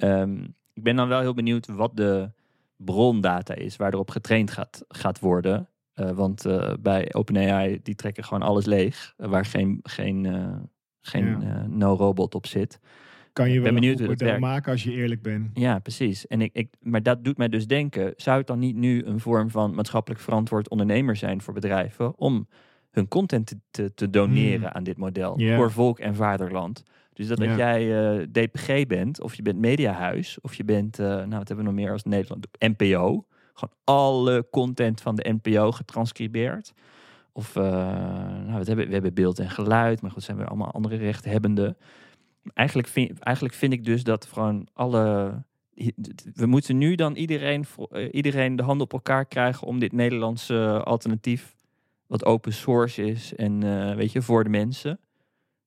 Um, ik ben dan wel heel benieuwd wat de brondata is waar erop getraind gaat, gaat worden. Uh, want uh, bij OpenAI, die trekken gewoon alles leeg. waar geen, geen, geen ja. no-robot op zit. Kan je wel benieuwd een goed maken als je eerlijk bent. Ja, precies. En ik, ik, maar dat doet mij dus denken, zou het dan niet nu een vorm van maatschappelijk verantwoord ondernemer zijn voor bedrijven om hun content te, te, te doneren hmm. aan dit model yeah. voor volk en vaderland? Dus dat, dat jij uh, DPG bent, of je bent Mediahuis, of je bent, uh, nou wat hebben we nog meer als Nederland, NPO. Gewoon alle content van de NPO getranscribeerd. Of uh, nou, we, hebben, we hebben beeld en geluid, maar goed, zijn we allemaal andere rechthebbenden. Eigenlijk vind, eigenlijk vind ik dus dat gewoon alle. We moeten nu dan iedereen, iedereen de handen op elkaar krijgen om dit Nederlandse alternatief, wat open source is en weet je, voor de mensen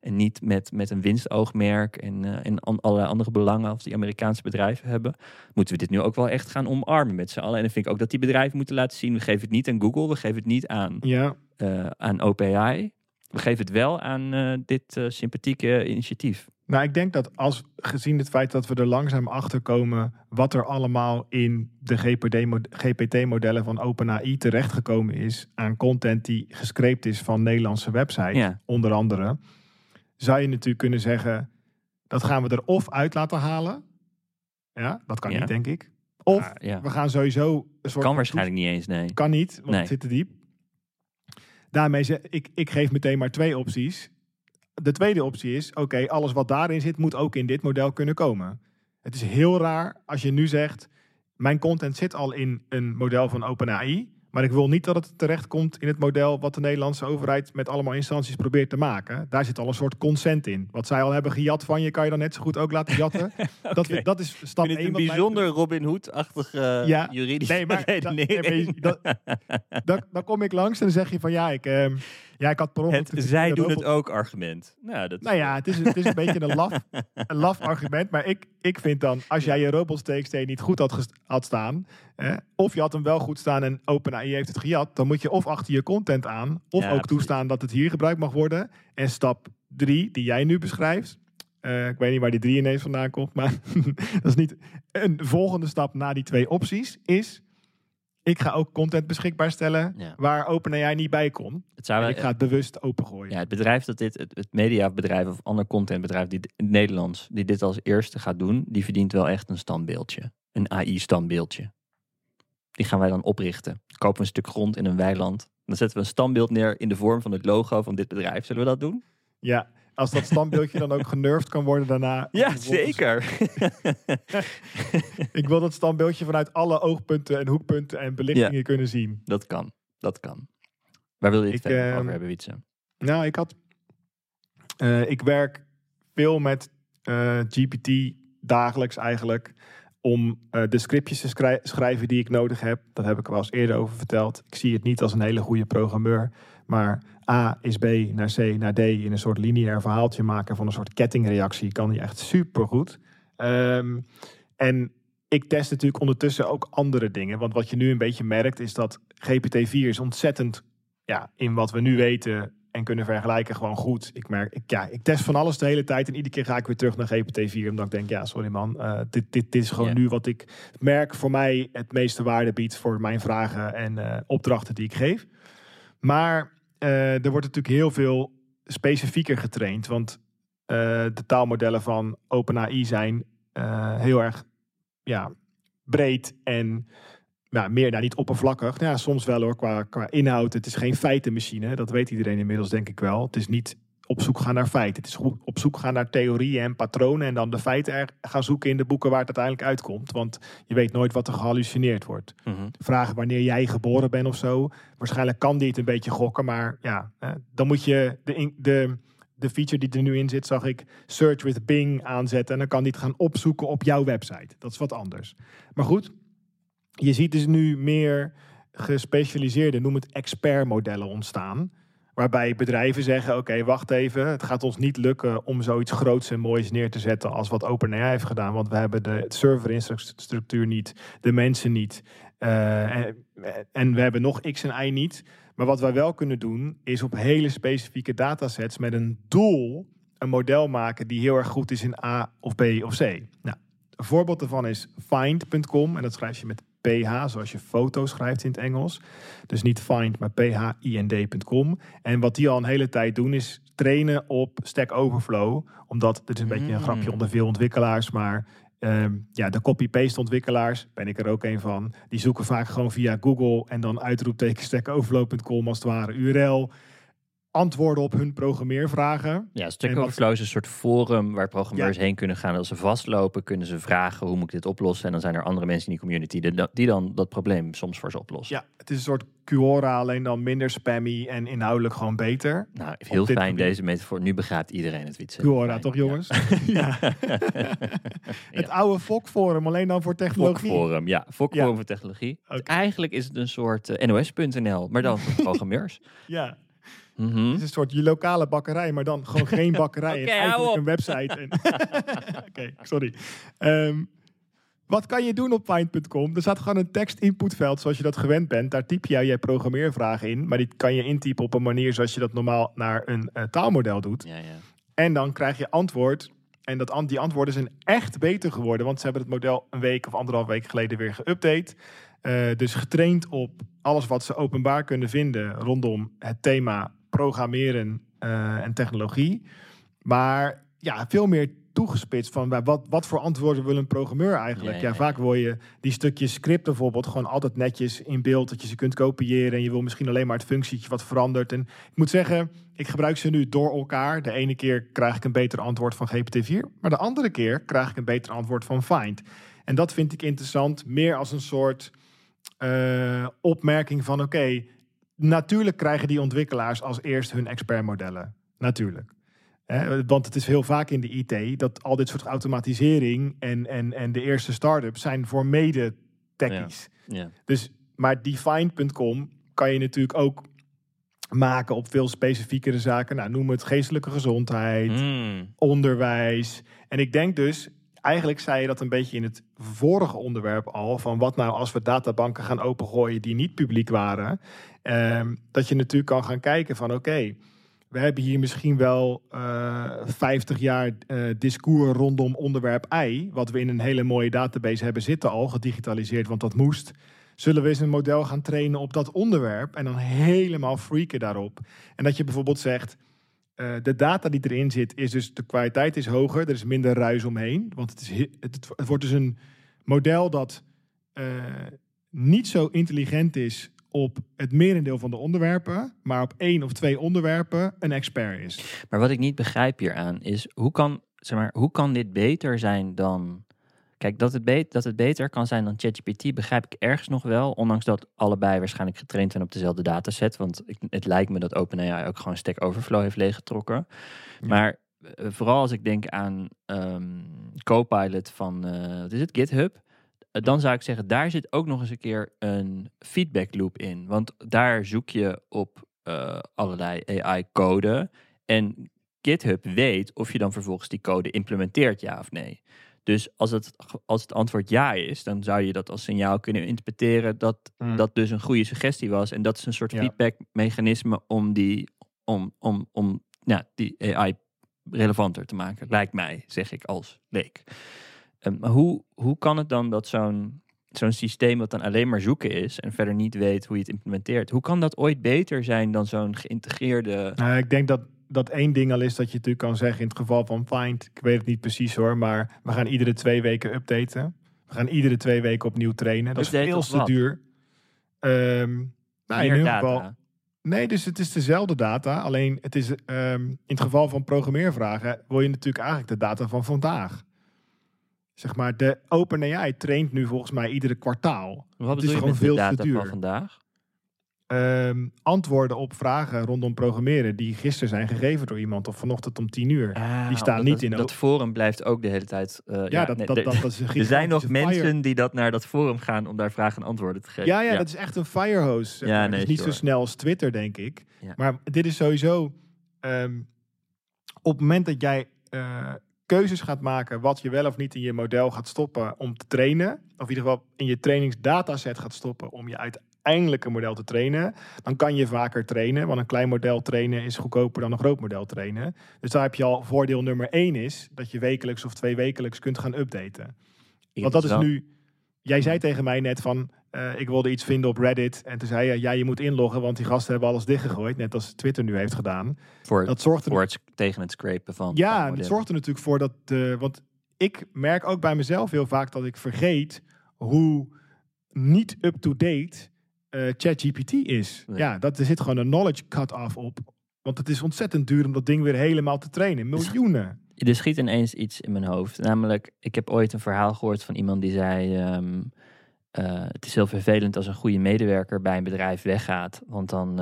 En niet met, met een winstoogmerk en, uh, en allerlei andere belangen als die Amerikaanse bedrijven hebben. Moeten we dit nu ook wel echt gaan omarmen met z'n allen. En dan vind ik ook dat die bedrijven moeten laten zien. We geven het niet aan Google, we geven het niet aan, ja. uh, aan OpenAI. We geven het wel aan uh, dit sympathieke initiatief. Nou, ik denk dat als gezien het feit dat we er langzaam achter komen wat er allemaal in de GPT-modellen van OpenAI terechtgekomen is aan content die gescreept is van Nederlandse websites, Ja. onder andere, zou je natuurlijk kunnen zeggen dat gaan we er of uit laten halen. Ja, dat kan Ja. niet, denk ik. Of ja. we gaan sowieso een soort Kan waarschijnlijk niet eens, nee. kan niet, want Nee. het zit te diep. Daarmee zeg ik, ik geef meteen maar twee opties. De tweede optie is, oké, alles wat daarin zit moet ook in dit model kunnen komen. Het is heel raar als je nu zegt, mijn content zit al in een model van OpenAI, maar ik wil niet dat het terechtkomt in het model wat de Nederlandse overheid met allemaal instanties probeert te maken. Daar zit al een soort consent in. Wat zij al hebben gejat van je, kan je dan net zo goed ook laten jatten. dat, dat is stap Ik vind 1. het een bijzonder Robin Hood-achtige Ja. juridische Nee, maar nee, je- dan kom ik langs en dan zeg je van ja, ik, ehm, ja, ik had per ongeluk... het zij doen het ook argument. Nou, dat Nou ja, het is, het is een beetje een laf, een laf argument. Maar ik, ik vind dan, als jij je robots.txt niet goed had, had staan... Hè, of je had hem wel goed staan en OpenAI heeft het gejat... dan moet je of achter je content aan... of Ja, ook toestaan dat het hier gebruikt mag worden. En stap drie, die jij nu beschrijft... eh, ik weet niet waar die drie ineens vandaan komt, maar dat is niet... Een volgende stap na die twee opties is... Ik ga ook content beschikbaar stellen Ja. waar OpenAI niet bij kon. Het zou En ik ga het bewust opengooien. ja, het bedrijf dat dit, het, het mediabedrijf of ander contentbedrijf die, in het Nederlands, die dit als eerste gaat doen, die verdient wel echt een standbeeldje. Een AI-standbeeldje. Die gaan wij dan oprichten. Kopen we een stuk grond in een weiland. Dan zetten we een standbeeld neer in de vorm van het logo van dit bedrijf. Zullen we dat doen? Ja, als dat standbeeldje dan ook genervd kan worden daarna. Ja, zeker. Ik wil dat standbeeldje vanuit alle oogpunten en hoekpunten en belichtingen kunnen zien. dat kan. Dat kan. Waar wil je het Ik, verder ehm, over hebben, Wietse? Nou, ik had. eh, ik werk veel met eh, GPT dagelijks eigenlijk. Om eh, de scriptjes te schrij- schrijven die ik nodig heb. Dat heb ik wel eens eerder over verteld. Ik zie het niet als een hele goede programmeur. Maar A is B naar C naar D in een soort lineair verhaaltje maken van een soort kettingreactie. Kan hij echt super goed. en ik test natuurlijk ondertussen ook andere dingen. Want wat je nu een beetje merkt is dat GPT-4 is ontzettend ja, in wat we nu weten en kunnen vergelijken gewoon goed. Ik merk, ik, ja, ik test van alles de hele tijd en iedere keer ga ik weer terug naar GPT-4 omdat ik denk, ja, sorry man, eh, dit, dit, dit is gewoon nu wat ik merk voor mij het meeste waarde biedt voor mijn vragen en eh, opdrachten die ik geef. Maar er wordt natuurlijk heel veel specifieker getraind, want eh, de taalmodellen van OpenAI zijn eh, heel erg ja, breed en ja, meer nou, niet oppervlakkig. Nou Ja, soms wel hoor, qua, qua inhoud. Het is geen feitenmachine. Dat weet iedereen inmiddels, denk ik wel. Het is niet op zoek gaan naar feiten. Het is goed op zoek gaan naar theorieën en patronen. En dan de feiten er gaan zoeken in de boeken waar het uiteindelijk uitkomt. Want je weet nooit wat er gehallucineerd wordt. Mhm. Vragen wanneer jij geboren bent of zo. Waarschijnlijk kan die het een beetje gokken. Maar ja, dan moet je de, de, de feature die er nu in zit, zag ik Search with Bing aanzetten. En dan kan die het gaan opzoeken op jouw website. Dat is wat anders. Maar goed, je ziet dus nu meer gespecialiseerde, noem het expertmodellen ontstaan. Waarbij bedrijven zeggen, oké, wacht even. Het gaat ons niet lukken om zoiets groots en moois neer te zetten als wat OpenAI heeft gedaan. Want we hebben de serverinfrastructuur niet, de mensen niet. eh, en, we hebben nog X en Y niet. Maar wat wij wel kunnen doen, is op hele specifieke datasets met een doel een model maken die heel erg goed is in A of B of C. Nou, een voorbeeld daarvan is find.com en dat schrijf je met PH, zoals je foto schrijft in het Engels. Dus niet find, maar phind.com. En wat die al een hele tijd doen, is trainen op Stack Overflow. Omdat, dit is een beetje een Mm. grapje onder veel ontwikkelaars, maar ehm, ja, de copy-paste ontwikkelaars, ben ik er ook een van, die zoeken vaak gewoon via Google en dan uitroepteken stackoverflow.com als het ware URL. Antwoorden op hun programmeervragen. Ja, Stack En wat- Overflow is een soort forum waar programmeurs heen kunnen gaan. Als ze vastlopen, kunnen ze vragen hoe moet ik dit oplossen. En dan zijn er andere mensen in die community die, dan dat probleem soms voor ze oplossen. Ja, het is een soort Quora, alleen dan minder spammy en inhoudelijk gewoon beter. Nou, heel fijn gebied. deze metafoor. Nu begrijpt iedereen het wietse. Quora, Fijn, toch jongens? Ja. Het oude FOK-forum, alleen dan voor technologie. Fokforum, ja. Fokforum Ja. voor technologie. Eigenlijk is het een soort eh, NOS.nl, maar dan voor programmeurs. Ja. Mhm. Het is een soort je lokale bakkerij, maar dan gewoon geen bakkerij. En hou eigenlijk een website. En Oké, sorry. Ehm, wat kan je doen op Find.com? Er staat gewoon een tekst-inputveld zoals je dat gewend bent. Daar typ jij je programmeervragen in. Maar die kan je intypen op een manier zoals je dat normaal naar een eh, taalmodel doet. Ja, ja. En dan krijg je antwoord. En dat, die antwoorden zijn echt beter geworden. Want ze hebben het model een week of anderhalf week geleden weer geüpdate. Eh, dus getraind op alles wat ze openbaar kunnen vinden rondom het thema programmeren eh, en technologie. Maar ja, veel meer toegespitst van wa- wat, wat voor antwoorden wil een programmeur eigenlijk. Ja, Ja, ja, vaak wil je die stukjes script bijvoorbeeld gewoon altijd netjes in beeld dat je ze kunt kopiëren. En je wil misschien alleen maar het functietje wat verandert. En ik moet zeggen, ik gebruik ze nu door elkaar. De ene keer krijg ik een beter antwoord van GPT-4, maar de andere keer krijg ik een beter antwoord van Find. En dat vind ik interessant, meer als een soort eh, opmerking van oké, natuurlijk krijgen die ontwikkelaars als eerst hun expertmodellen. Natuurlijk. Want het is heel vaak in de IT dat al dit soort automatisering en, en, en de eerste start-ups zijn voor mede-techies. ja. Dus, maar Defined.com kan je natuurlijk ook maken op veel specifiekere zaken. Nou, noem het geestelijke gezondheid, Mm. onderwijs. En ik denk dus, eigenlijk zei je dat een beetje in het vorige onderwerp al, van wat nou als we databanken gaan opengooien die niet publiek waren. Ehm, dat je natuurlijk kan gaan kijken van oké, we hebben hier misschien wel eh 50 jaar eh, discours rondom onderwerp I, wat we in een hele mooie database hebben zitten al, gedigitaliseerd, want dat moest. Zullen we eens een model gaan trainen op dat onderwerp en dan helemaal freaken daarop? En dat je bijvoorbeeld zegt, eh, de data die erin zit, is dus de kwaliteit is hoger, er is minder ruis omheen. Want het, is, he- het, het- het wordt dus een model dat eh, niet zo intelligent is op het merendeel van de onderwerpen, maar op één of twee onderwerpen een expert is. Maar wat ik niet begrijp hieraan is, hoe kan, zeg maar, hoe kan dit beter zijn dan... Kijk, dat het, dat het beter kan zijn dan ChatGPT begrijp ik ergens nog wel. Ondanks dat allebei waarschijnlijk getraind zijn op dezelfde dataset. Want ik, het lijkt me dat OpenAI ook gewoon Stack Overflow heeft leeggetrokken. Ja. Maar eh, vooral als ik denk aan ehm, Copilot van, eh, wat is het, GitHub. eh, Dan zou ik zeggen, daar zit ook nog eens een keer een feedback loop in. Want daar zoek je op allerlei AI-code. En GitHub weet of je dan vervolgens die code implementeert, ja of nee. Dus als het, als het antwoord ja is, dan zou je dat als signaal kunnen interpreteren dat Mm. dat dus een goede suggestie was. En dat is een soort Ja. feedbackmechanisme om die, om, om, om ja, die AI relevanter te maken. Lijkt mij, zeg ik als leek. Ehm, maar hoe, hoe kan het dan dat zo'n zo'n systeem wat dan alleen maar zoeken is en verder niet weet hoe je het implementeert, hoe kan dat ooit beter zijn dan zo'n geïntegreerde... Nou, ik denk dat dat één ding al is dat je natuurlijk kan zeggen in het geval van Find. Ik weet het niet precies hoor, maar we gaan iedere twee weken updaten. We gaan iedere twee weken opnieuw trainen. Dat Update is veel te duur. Ehm, nou, in ieder geval. Nee, dus het is dezelfde data. Alleen het is ehm, in het geval van programmeervragen wil je natuurlijk eigenlijk de data van vandaag. Zeg maar, de OpenAI traint nu volgens mij iedere kwartaal. Wat Het is gewoon veel te data duur. van vandaag? Ehm, antwoorden op vragen rondom programmeren die gisteren zijn gegeven door iemand of vanochtend om tien uur. Ah, Die staan niet dat, in Dat forum blijft ook de hele tijd... eh, ja, dat, nee, dat, dat, is een Er zijn nog fire- mensen die dat naar dat forum gaan om daar vragen en antwoorden te geven. Ja, ja, dat is echt een firehose. zeg Ja, nee, is niet sure. zo snel als Twitter, denk ik. Maar dit is sowieso... ehm, op het moment dat jij eh, keuzes gaat maken... wat je wel of niet in je model gaat stoppen om te trainen... of in ieder geval in je trainingsdataset gaat stoppen... om je uiteindelijk een model te trainen... dan kan je vaker trainen. Want een klein model trainen is goedkoper dan een groot model trainen. Dus daar heb je al voordeel nummer één is... dat je wekelijks of twee wekelijks kunt gaan updaten. Want dat is nu. Jij zei tegen mij net van. eh, ik wilde iets vinden op Reddit. En toen zei je. Ja, je moet inloggen. Want die gasten hebben alles dichtgegooid. Net als Twitter nu heeft gedaan. voor, Dat zorgt er. voor het, tegen het scrapen van... ja, het zorgt er natuurlijk voor dat. De, want ik merk ook bij mezelf heel vaak dat ik vergeet. hoe niet up-to-date eh, ChatGPT is. Ja, dat, er zit gewoon een knowledge cut-off op. Want het is ontzettend duur om dat ding weer helemaal te trainen. Miljoenen. Er schiet ineens iets in mijn hoofd. Namelijk, ik heb ooit een verhaal gehoord van iemand die zei... ehm, het is heel vervelend als een goede medewerker bij een bedrijf weggaat. Want dan,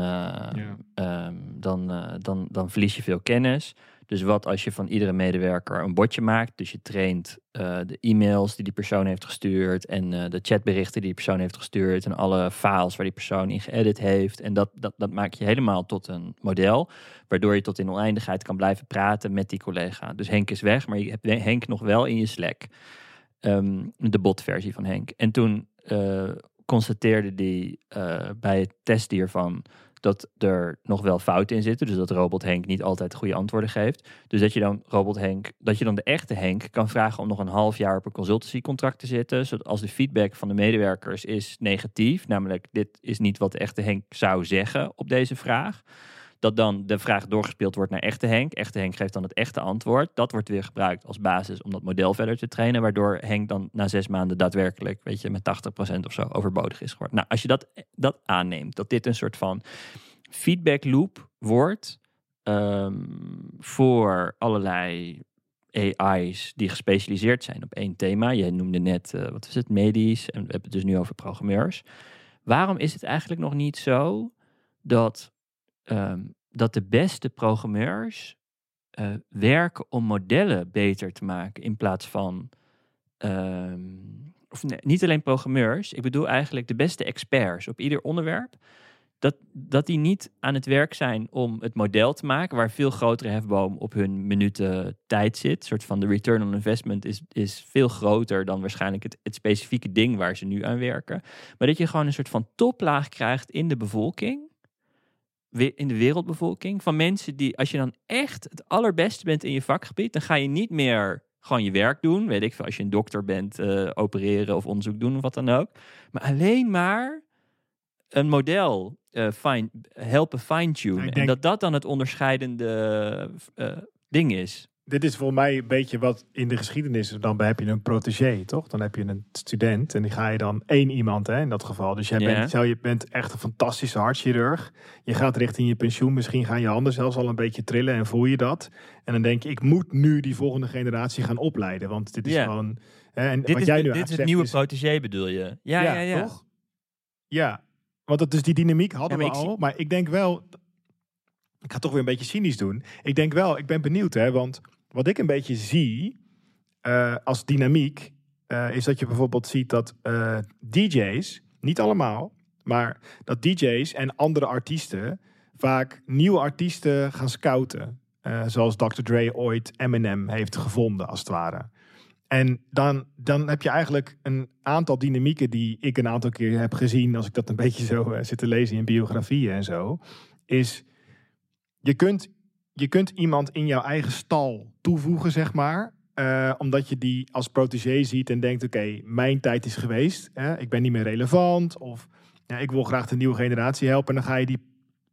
ehm, dan, dan, dan verlies je veel kennis. Dus wat als je van iedere medewerker een bordje maakt. Dus je traint uh, de e-mails die die persoon heeft gestuurd. En uh, de chatberichten die die persoon heeft gestuurd. En alle files waar die persoon in geëdit heeft. En dat, dat, dat maak je helemaal tot een model. Waardoor je tot in oneindigheid kan blijven praten met die collega. Dus Henk is weg, maar je hebt Henk nog wel in je Slack. Um, de botversie van Henk. En toen uh, constateerde die bij het testen hiervan dat er nog wel fouten in zitten. Dus dat robot Henk niet altijd goede antwoorden geeft. Dus dat je dan robot Henk, dat je dan de echte Henk kan vragen om nog een half jaar op een consultancycontract te zitten. Zodat als de feedback van de medewerkers is negatief, namelijk dit is niet wat de echte Henk zou zeggen op deze vraag. Dat dan de vraag doorgespeeld wordt naar echte Henk. Echte Henk geeft dan het echte antwoord. Dat wordt weer gebruikt als basis om dat model verder te trainen. Waardoor Henk dan na zes maanden daadwerkelijk, weet je, met 80% of zo overbodig is geworden. Nou, als je dat, dat aanneemt, dat dit een soort van feedback loop wordt ehm, voor allerlei AI's die gespecialiseerd zijn op één thema. Je noemde net, uh, wat is het, medisch en we hebben het dus nu over programmeurs. Waarom is het eigenlijk nog niet zo dat Ehm, dat de beste programmeurs uh, werken om modellen beter te maken in plaats van. Ehm, of nee, niet alleen programmeurs, ik bedoel eigenlijk de beste experts op ieder onderwerp. Dat, dat die niet aan het werk zijn om het model te maken waar veel grotere hefboom op hun minuten tijd zit. Een soort van de return on investment is, is veel groter dan waarschijnlijk het, het specifieke ding waar ze nu aan werken. Maar dat je gewoon een soort van toplaag krijgt in de bevolking in de wereldbevolking. Van mensen die, als je dan echt het allerbeste bent in je vakgebied, dan ga je niet meer gewoon je werk doen. Weet ik veel, als je een dokter bent, uh, opereren of onderzoek doen of wat dan ook. Maar alleen maar een model uh, fine, helpen fine-tunen. En dat dat dan het onderscheidende uh, ding is dit is volgens mij een beetje wat in de geschiedenis. Dan heb je een protégé, toch? Dan heb je een student en die ga je dan één iemand hè, in dat geval. Dus jij bent, je bent echt een fantastische hartchirurg. Je gaat richting je pensioen. Misschien gaan je handen zelfs al een beetje trillen en voel je dat. En dan denk je, ik moet nu die volgende generatie gaan opleiden. Want dit is gewoon... Hè, en dit wat is, jij nu dit is het nieuwe protégé bedoel je? Ja, ja, ja. Toch? Ja, want dat is die dynamiek hadden we al. Maar ik denk wel, ik ga toch weer een beetje cynisch doen. Ik denk wel, ik ben benieuwd, hè, want wat ik een beetje zie uh, als dynamiek, uh, is dat je bijvoorbeeld ziet dat uh, DJ's, niet allemaal, maar dat DJ's en andere artiesten vaak nieuwe artiesten gaan scouten. zoals Dr. Dre ooit Eminem heeft gevonden, als het ware. En dan, dan heb je eigenlijk een aantal dynamieken die ik een aantal keer heb gezien, als ik dat een beetje zo zit te lezen in biografieën en zo. Is je kunt je kunt iemand in jouw eigen stal toevoegen, zeg maar. Uh, omdat je die als protégé ziet en denkt: oké, mijn tijd is geweest. Hè? Ik ben niet meer relevant. Of ja, ik wil graag de nieuwe generatie helpen. En dan ga je die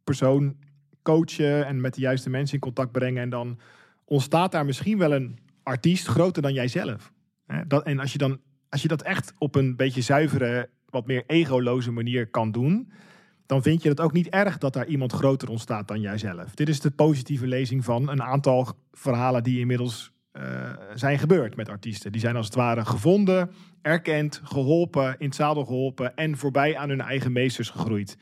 persoon coachen en met de juiste mensen in contact brengen. En dan ontstaat daar misschien wel een artiest groter dan jijzelf. Hè? Dat, en als je, dan, als je dat echt op een beetje zuivere, wat meer egoloze manier kan doen dan vind je het ook niet erg dat daar iemand groter ontstaat dan jijzelf. Dit is de positieve lezing van een aantal verhalen die inmiddels uh, zijn gebeurd met artiesten. Die zijn als het ware gevonden, erkend, geholpen, in het zadel geholpen en voorbij aan hun eigen meesters gegroeid.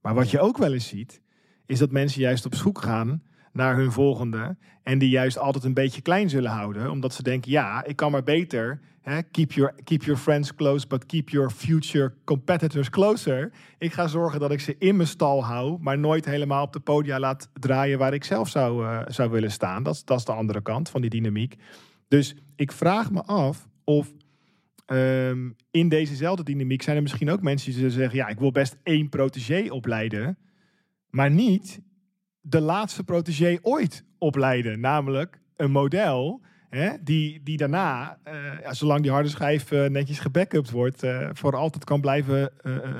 Maar wat je ook wel eens ziet, is dat mensen juist op zoek gaan naar hun volgende. En die juist altijd een beetje klein zullen houden. Omdat ze denken, ja, ik kan maar beter Hè, keep, your, keep your friends close, but keep your future competitors closer. Ik ga zorgen dat ik ze in mijn stal hou, maar nooit helemaal op de podia laat draaien waar ik zelf zou, uh, zou willen staan. Dat, dat is de andere kant van die dynamiek. Dus ik vraag me af of um, in dezezelfde dynamiek zijn er misschien ook mensen die zeggen: ja, ik wil best één protégé opleiden, maar niet de laatste protégé ooit opleiden, namelijk een model Hè, die, die daarna, uh, ja, zolang die harde schijf uh, netjes gebackupt wordt, uh, voor altijd kan blijven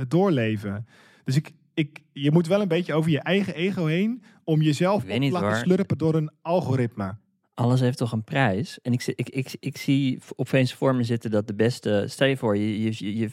doorleven. Dus ik, ik, je moet wel een beetje over je eigen ego heen om jezelf op te laten slurpen door een algoritme. Alles heeft toch een prijs? En ik, ik, ik, ik zie opeens voor me zitten dat de beste. Stel je voor, je, je, je,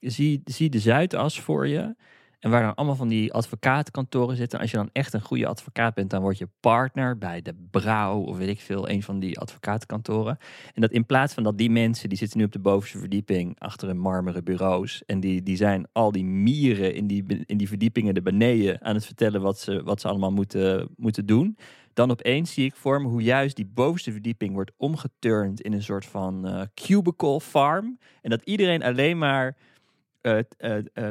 je, zie, zie de Zuidas voor je. En waar dan allemaal van die advocatenkantoren zitten. Als je dan echt een goede advocaat bent, dan word je partner bij de Brouw of weet ik veel, een van die advocatenkantoren. En dat in plaats van dat die mensen, die zitten nu op de bovenste verdieping achter hun marmeren bureaus. En die, die zijn al die mieren in die, in die verdiepingen er beneden aan het vertellen wat ze, wat ze allemaal moeten, moeten doen. Dan opeens zie ik voor me hoe juist die bovenste verdieping wordt omgeturnd in een soort van uh, cubicle farm. En dat iedereen alleen maar uh, uh,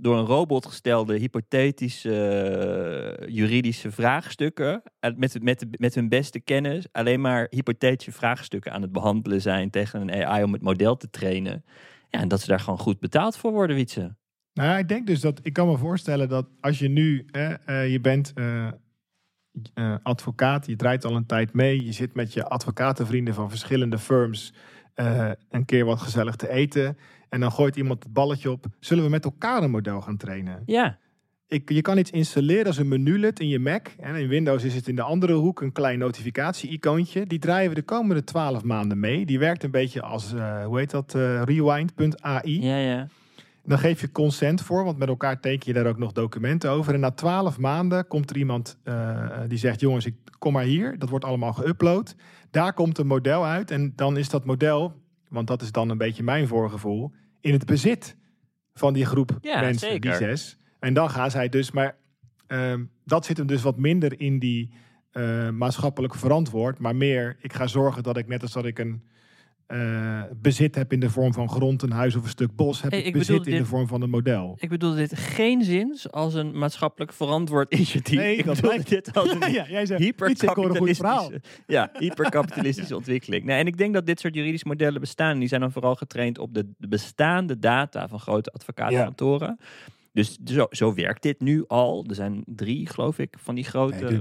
door een robot gestelde hypothetische juridische vraagstukken. met, met, met hun beste kennis alleen maar hypothetische vraagstukken aan het behandelen zijn tegen een AI om het model te trainen. Ja, en dat ze daar gewoon goed betaald voor worden, Wietse. Nou, ik denk dus dat ik kan me voorstellen dat als je nu, je bent advocaat, je draait al een tijd mee, je zit met je advocatenvrienden van verschillende firms een keer wat gezellig te eten. En dan gooit iemand het balletje op. Zullen we met elkaar een model gaan trainen? Ja. Ik, je kan iets installeren als een menulid in je Mac. En in Windows is het in de andere hoek een klein notificatie-icoontje. Die draaien we de komende twaalf maanden mee. Die werkt een beetje als, uh, hoe heet dat, uh, rewind.ai. Ja, ja. Dan geef je consent voor, want met elkaar teken je daar ook nog documenten over. En na twaalf maanden komt er iemand uh, die zegt: Jongens, ik kom maar hier. Dat wordt allemaal geüpload. Daar komt een model uit. En dan is dat model, want dat is dan een beetje mijn voorgevoel, in het bezit van die groep ja, mensen, zeker. die zes. En dan gaan zij dus, maar uh, dat zit hem dus wat minder in die uh, maatschappelijk verantwoord, maar meer, ik ga zorgen dat ik net als dat ik een uh, bezit heb in de vorm van grond, een huis of een stuk bos, heb hey, ik, ik bezit in dit, de vorm van een model. Ik bedoel dit geen zins als een maatschappelijk verantwoord initiatief. Nee, ik dat bedoel dit als een ja, jij zegt, hyperkapitalistische, ja, hyperkapitalistische ontwikkeling. Nou, en ik denk dat dit soort juridische modellen bestaan. Die zijn dan vooral getraind op de, de bestaande data van grote advocatenkantoren. Ja. Dus zo, zo werkt dit nu al. Er zijn drie, geloof ik, van die grote... Nee,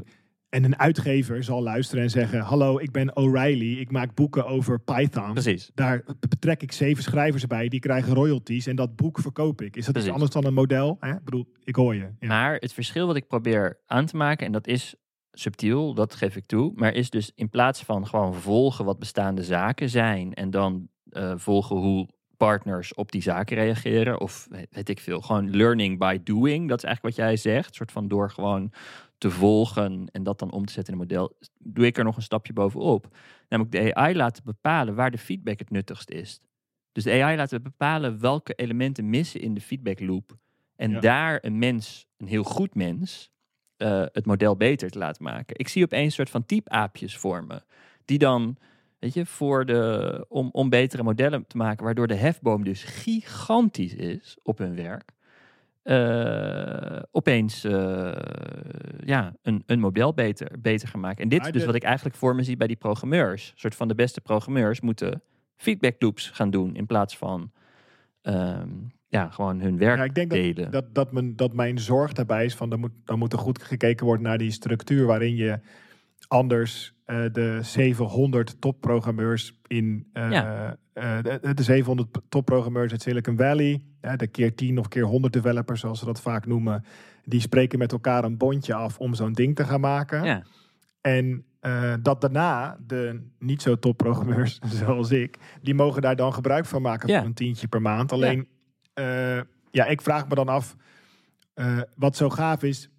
en een uitgever zal luisteren en zeggen: Hallo, ik ben O'Reilly. Ik maak boeken over Python. Precies. Daar betrek ik zeven schrijvers bij. Die krijgen royalties. En dat boek verkoop ik. Is dat iets anders dan een model? Hè? Ik bedoel, ik hoor je. Ja. Maar het verschil wat ik probeer aan te maken, en dat is subtiel, dat geef ik toe. Maar is dus in plaats van gewoon volgen wat bestaande zaken zijn. En dan uh, volgen hoe partners op die zaken reageren. Of weet ik veel. Gewoon learning by doing. Dat is eigenlijk wat jij zegt. Een soort van door gewoon te volgen en dat dan om te zetten in een model, doe ik er nog een stapje bovenop. Namelijk de AI laten bepalen waar de feedback het nuttigst is. Dus de AI laten bepalen welke elementen missen in de feedback loop. En ja. daar een mens, een heel goed mens, uh, het model beter te laten maken. Ik zie opeens een soort van typeaapjes vormen. Die dan, weet je, voor de, om, om betere modellen te maken, waardoor de hefboom dus gigantisch is op hun werk uh, opeens uh, ja, een, een model beter, beter gaan maken. En dit is dus wat ik eigenlijk voor me zie bij die programmeurs. Een soort van de beste programmeurs moeten feedback loops gaan doen in plaats van um, ja, gewoon hun werk ja, ik denk delen. Dat, dat, dat, men, dat mijn zorg daarbij is van dan moet, dan moet er goed gekeken worden naar die structuur waarin je anders uh, de 700 topprogrammeurs in uh, ja. uh, de, de 700 topprogrammeurs uit Silicon Valley, de keer 10 of keer 100 developers zoals ze dat vaak noemen, die spreken met elkaar een bondje af om zo'n ding te gaan maken. Ja. En dat daarna de niet zo topprogrammeurs zoals ik, die mogen daar dan gebruik van maken ja. voor een tientje per maand. Alleen, ja, ja ik vraag me dan af, wat zo gaaf is,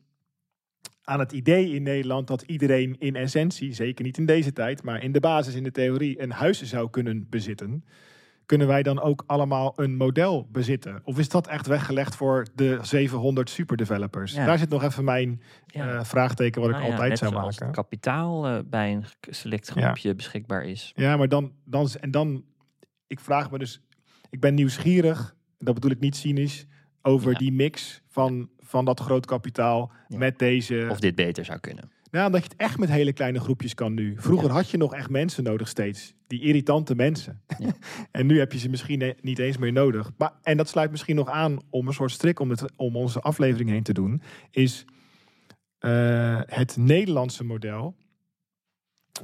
aan het idee in Nederland dat iedereen in essentie, zeker niet in deze tijd, maar in de basis, in de theorie, een huis zou kunnen bezitten. Kunnen wij dan ook allemaal een model bezitten? Of is dat echt weggelegd voor de 700 superdevelopers? Ja. Daar zit nog even mijn ja. uh, vraagteken wat nou ik altijd ja, zou maken. Het kapitaal uh, bij een select groepje beschikbaar is. Ja, maar dan, dan, en dan, ik vraag me dus, ik ben nieuwsgierig, dat bedoel ik niet cynisch, over die mix van, van dat groot kapitaal Ja. met deze. Of dit beter zou kunnen. Nou, dat je het echt met hele kleine groepjes kan nu. Vroeger had je nog echt mensen nodig steeds. Die irritante mensen. Ja. en nu heb je ze misschien e- niet eens meer nodig. Maar, en dat sluit misschien nog aan om een soort strik om, het, om onze aflevering heen te doen. Is eh, het Nederlandse model,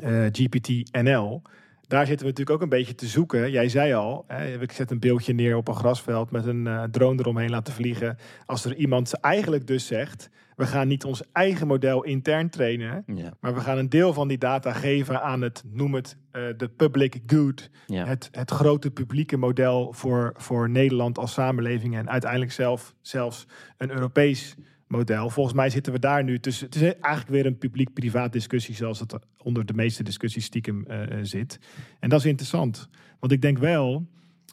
eh, GPT-NL. Daar zitten we natuurlijk ook een beetje te zoeken. Jij zei al, hè, ik zet een beeldje neer op een grasveld met een uh, drone eromheen laten vliegen. Als er iemand eigenlijk dus zegt, we gaan niet ons eigen model intern trainen, ja. maar we gaan een deel van die data geven aan het, noem het, uh, de public good. Ja. Het, het grote publieke model voor, voor Nederland als samenleving en uiteindelijk zelf, zelfs een Europees model. Volgens mij zitten we daar nu tussen. Het is eigenlijk weer een publiek-privaat discussie, zoals het onder de meeste discussies stiekem uh, zit. En dat is interessant. Want ik denk wel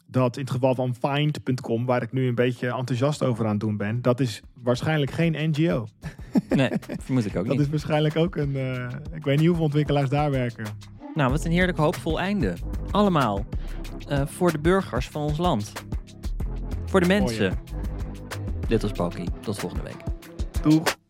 dat in het geval van Find.com, waar ik nu een beetje enthousiast over aan het doen ben, dat is waarschijnlijk geen NGO. Nee, vermoed ik ook niet. Dat is waarschijnlijk ook een. Uh, ik weet niet hoeveel ontwikkelaars daar werken. Nou, wat een heerlijk hoopvol einde. Allemaal uh, voor de burgers van ons land. Voor de mensen. Dit was. Tot volgende week. tour.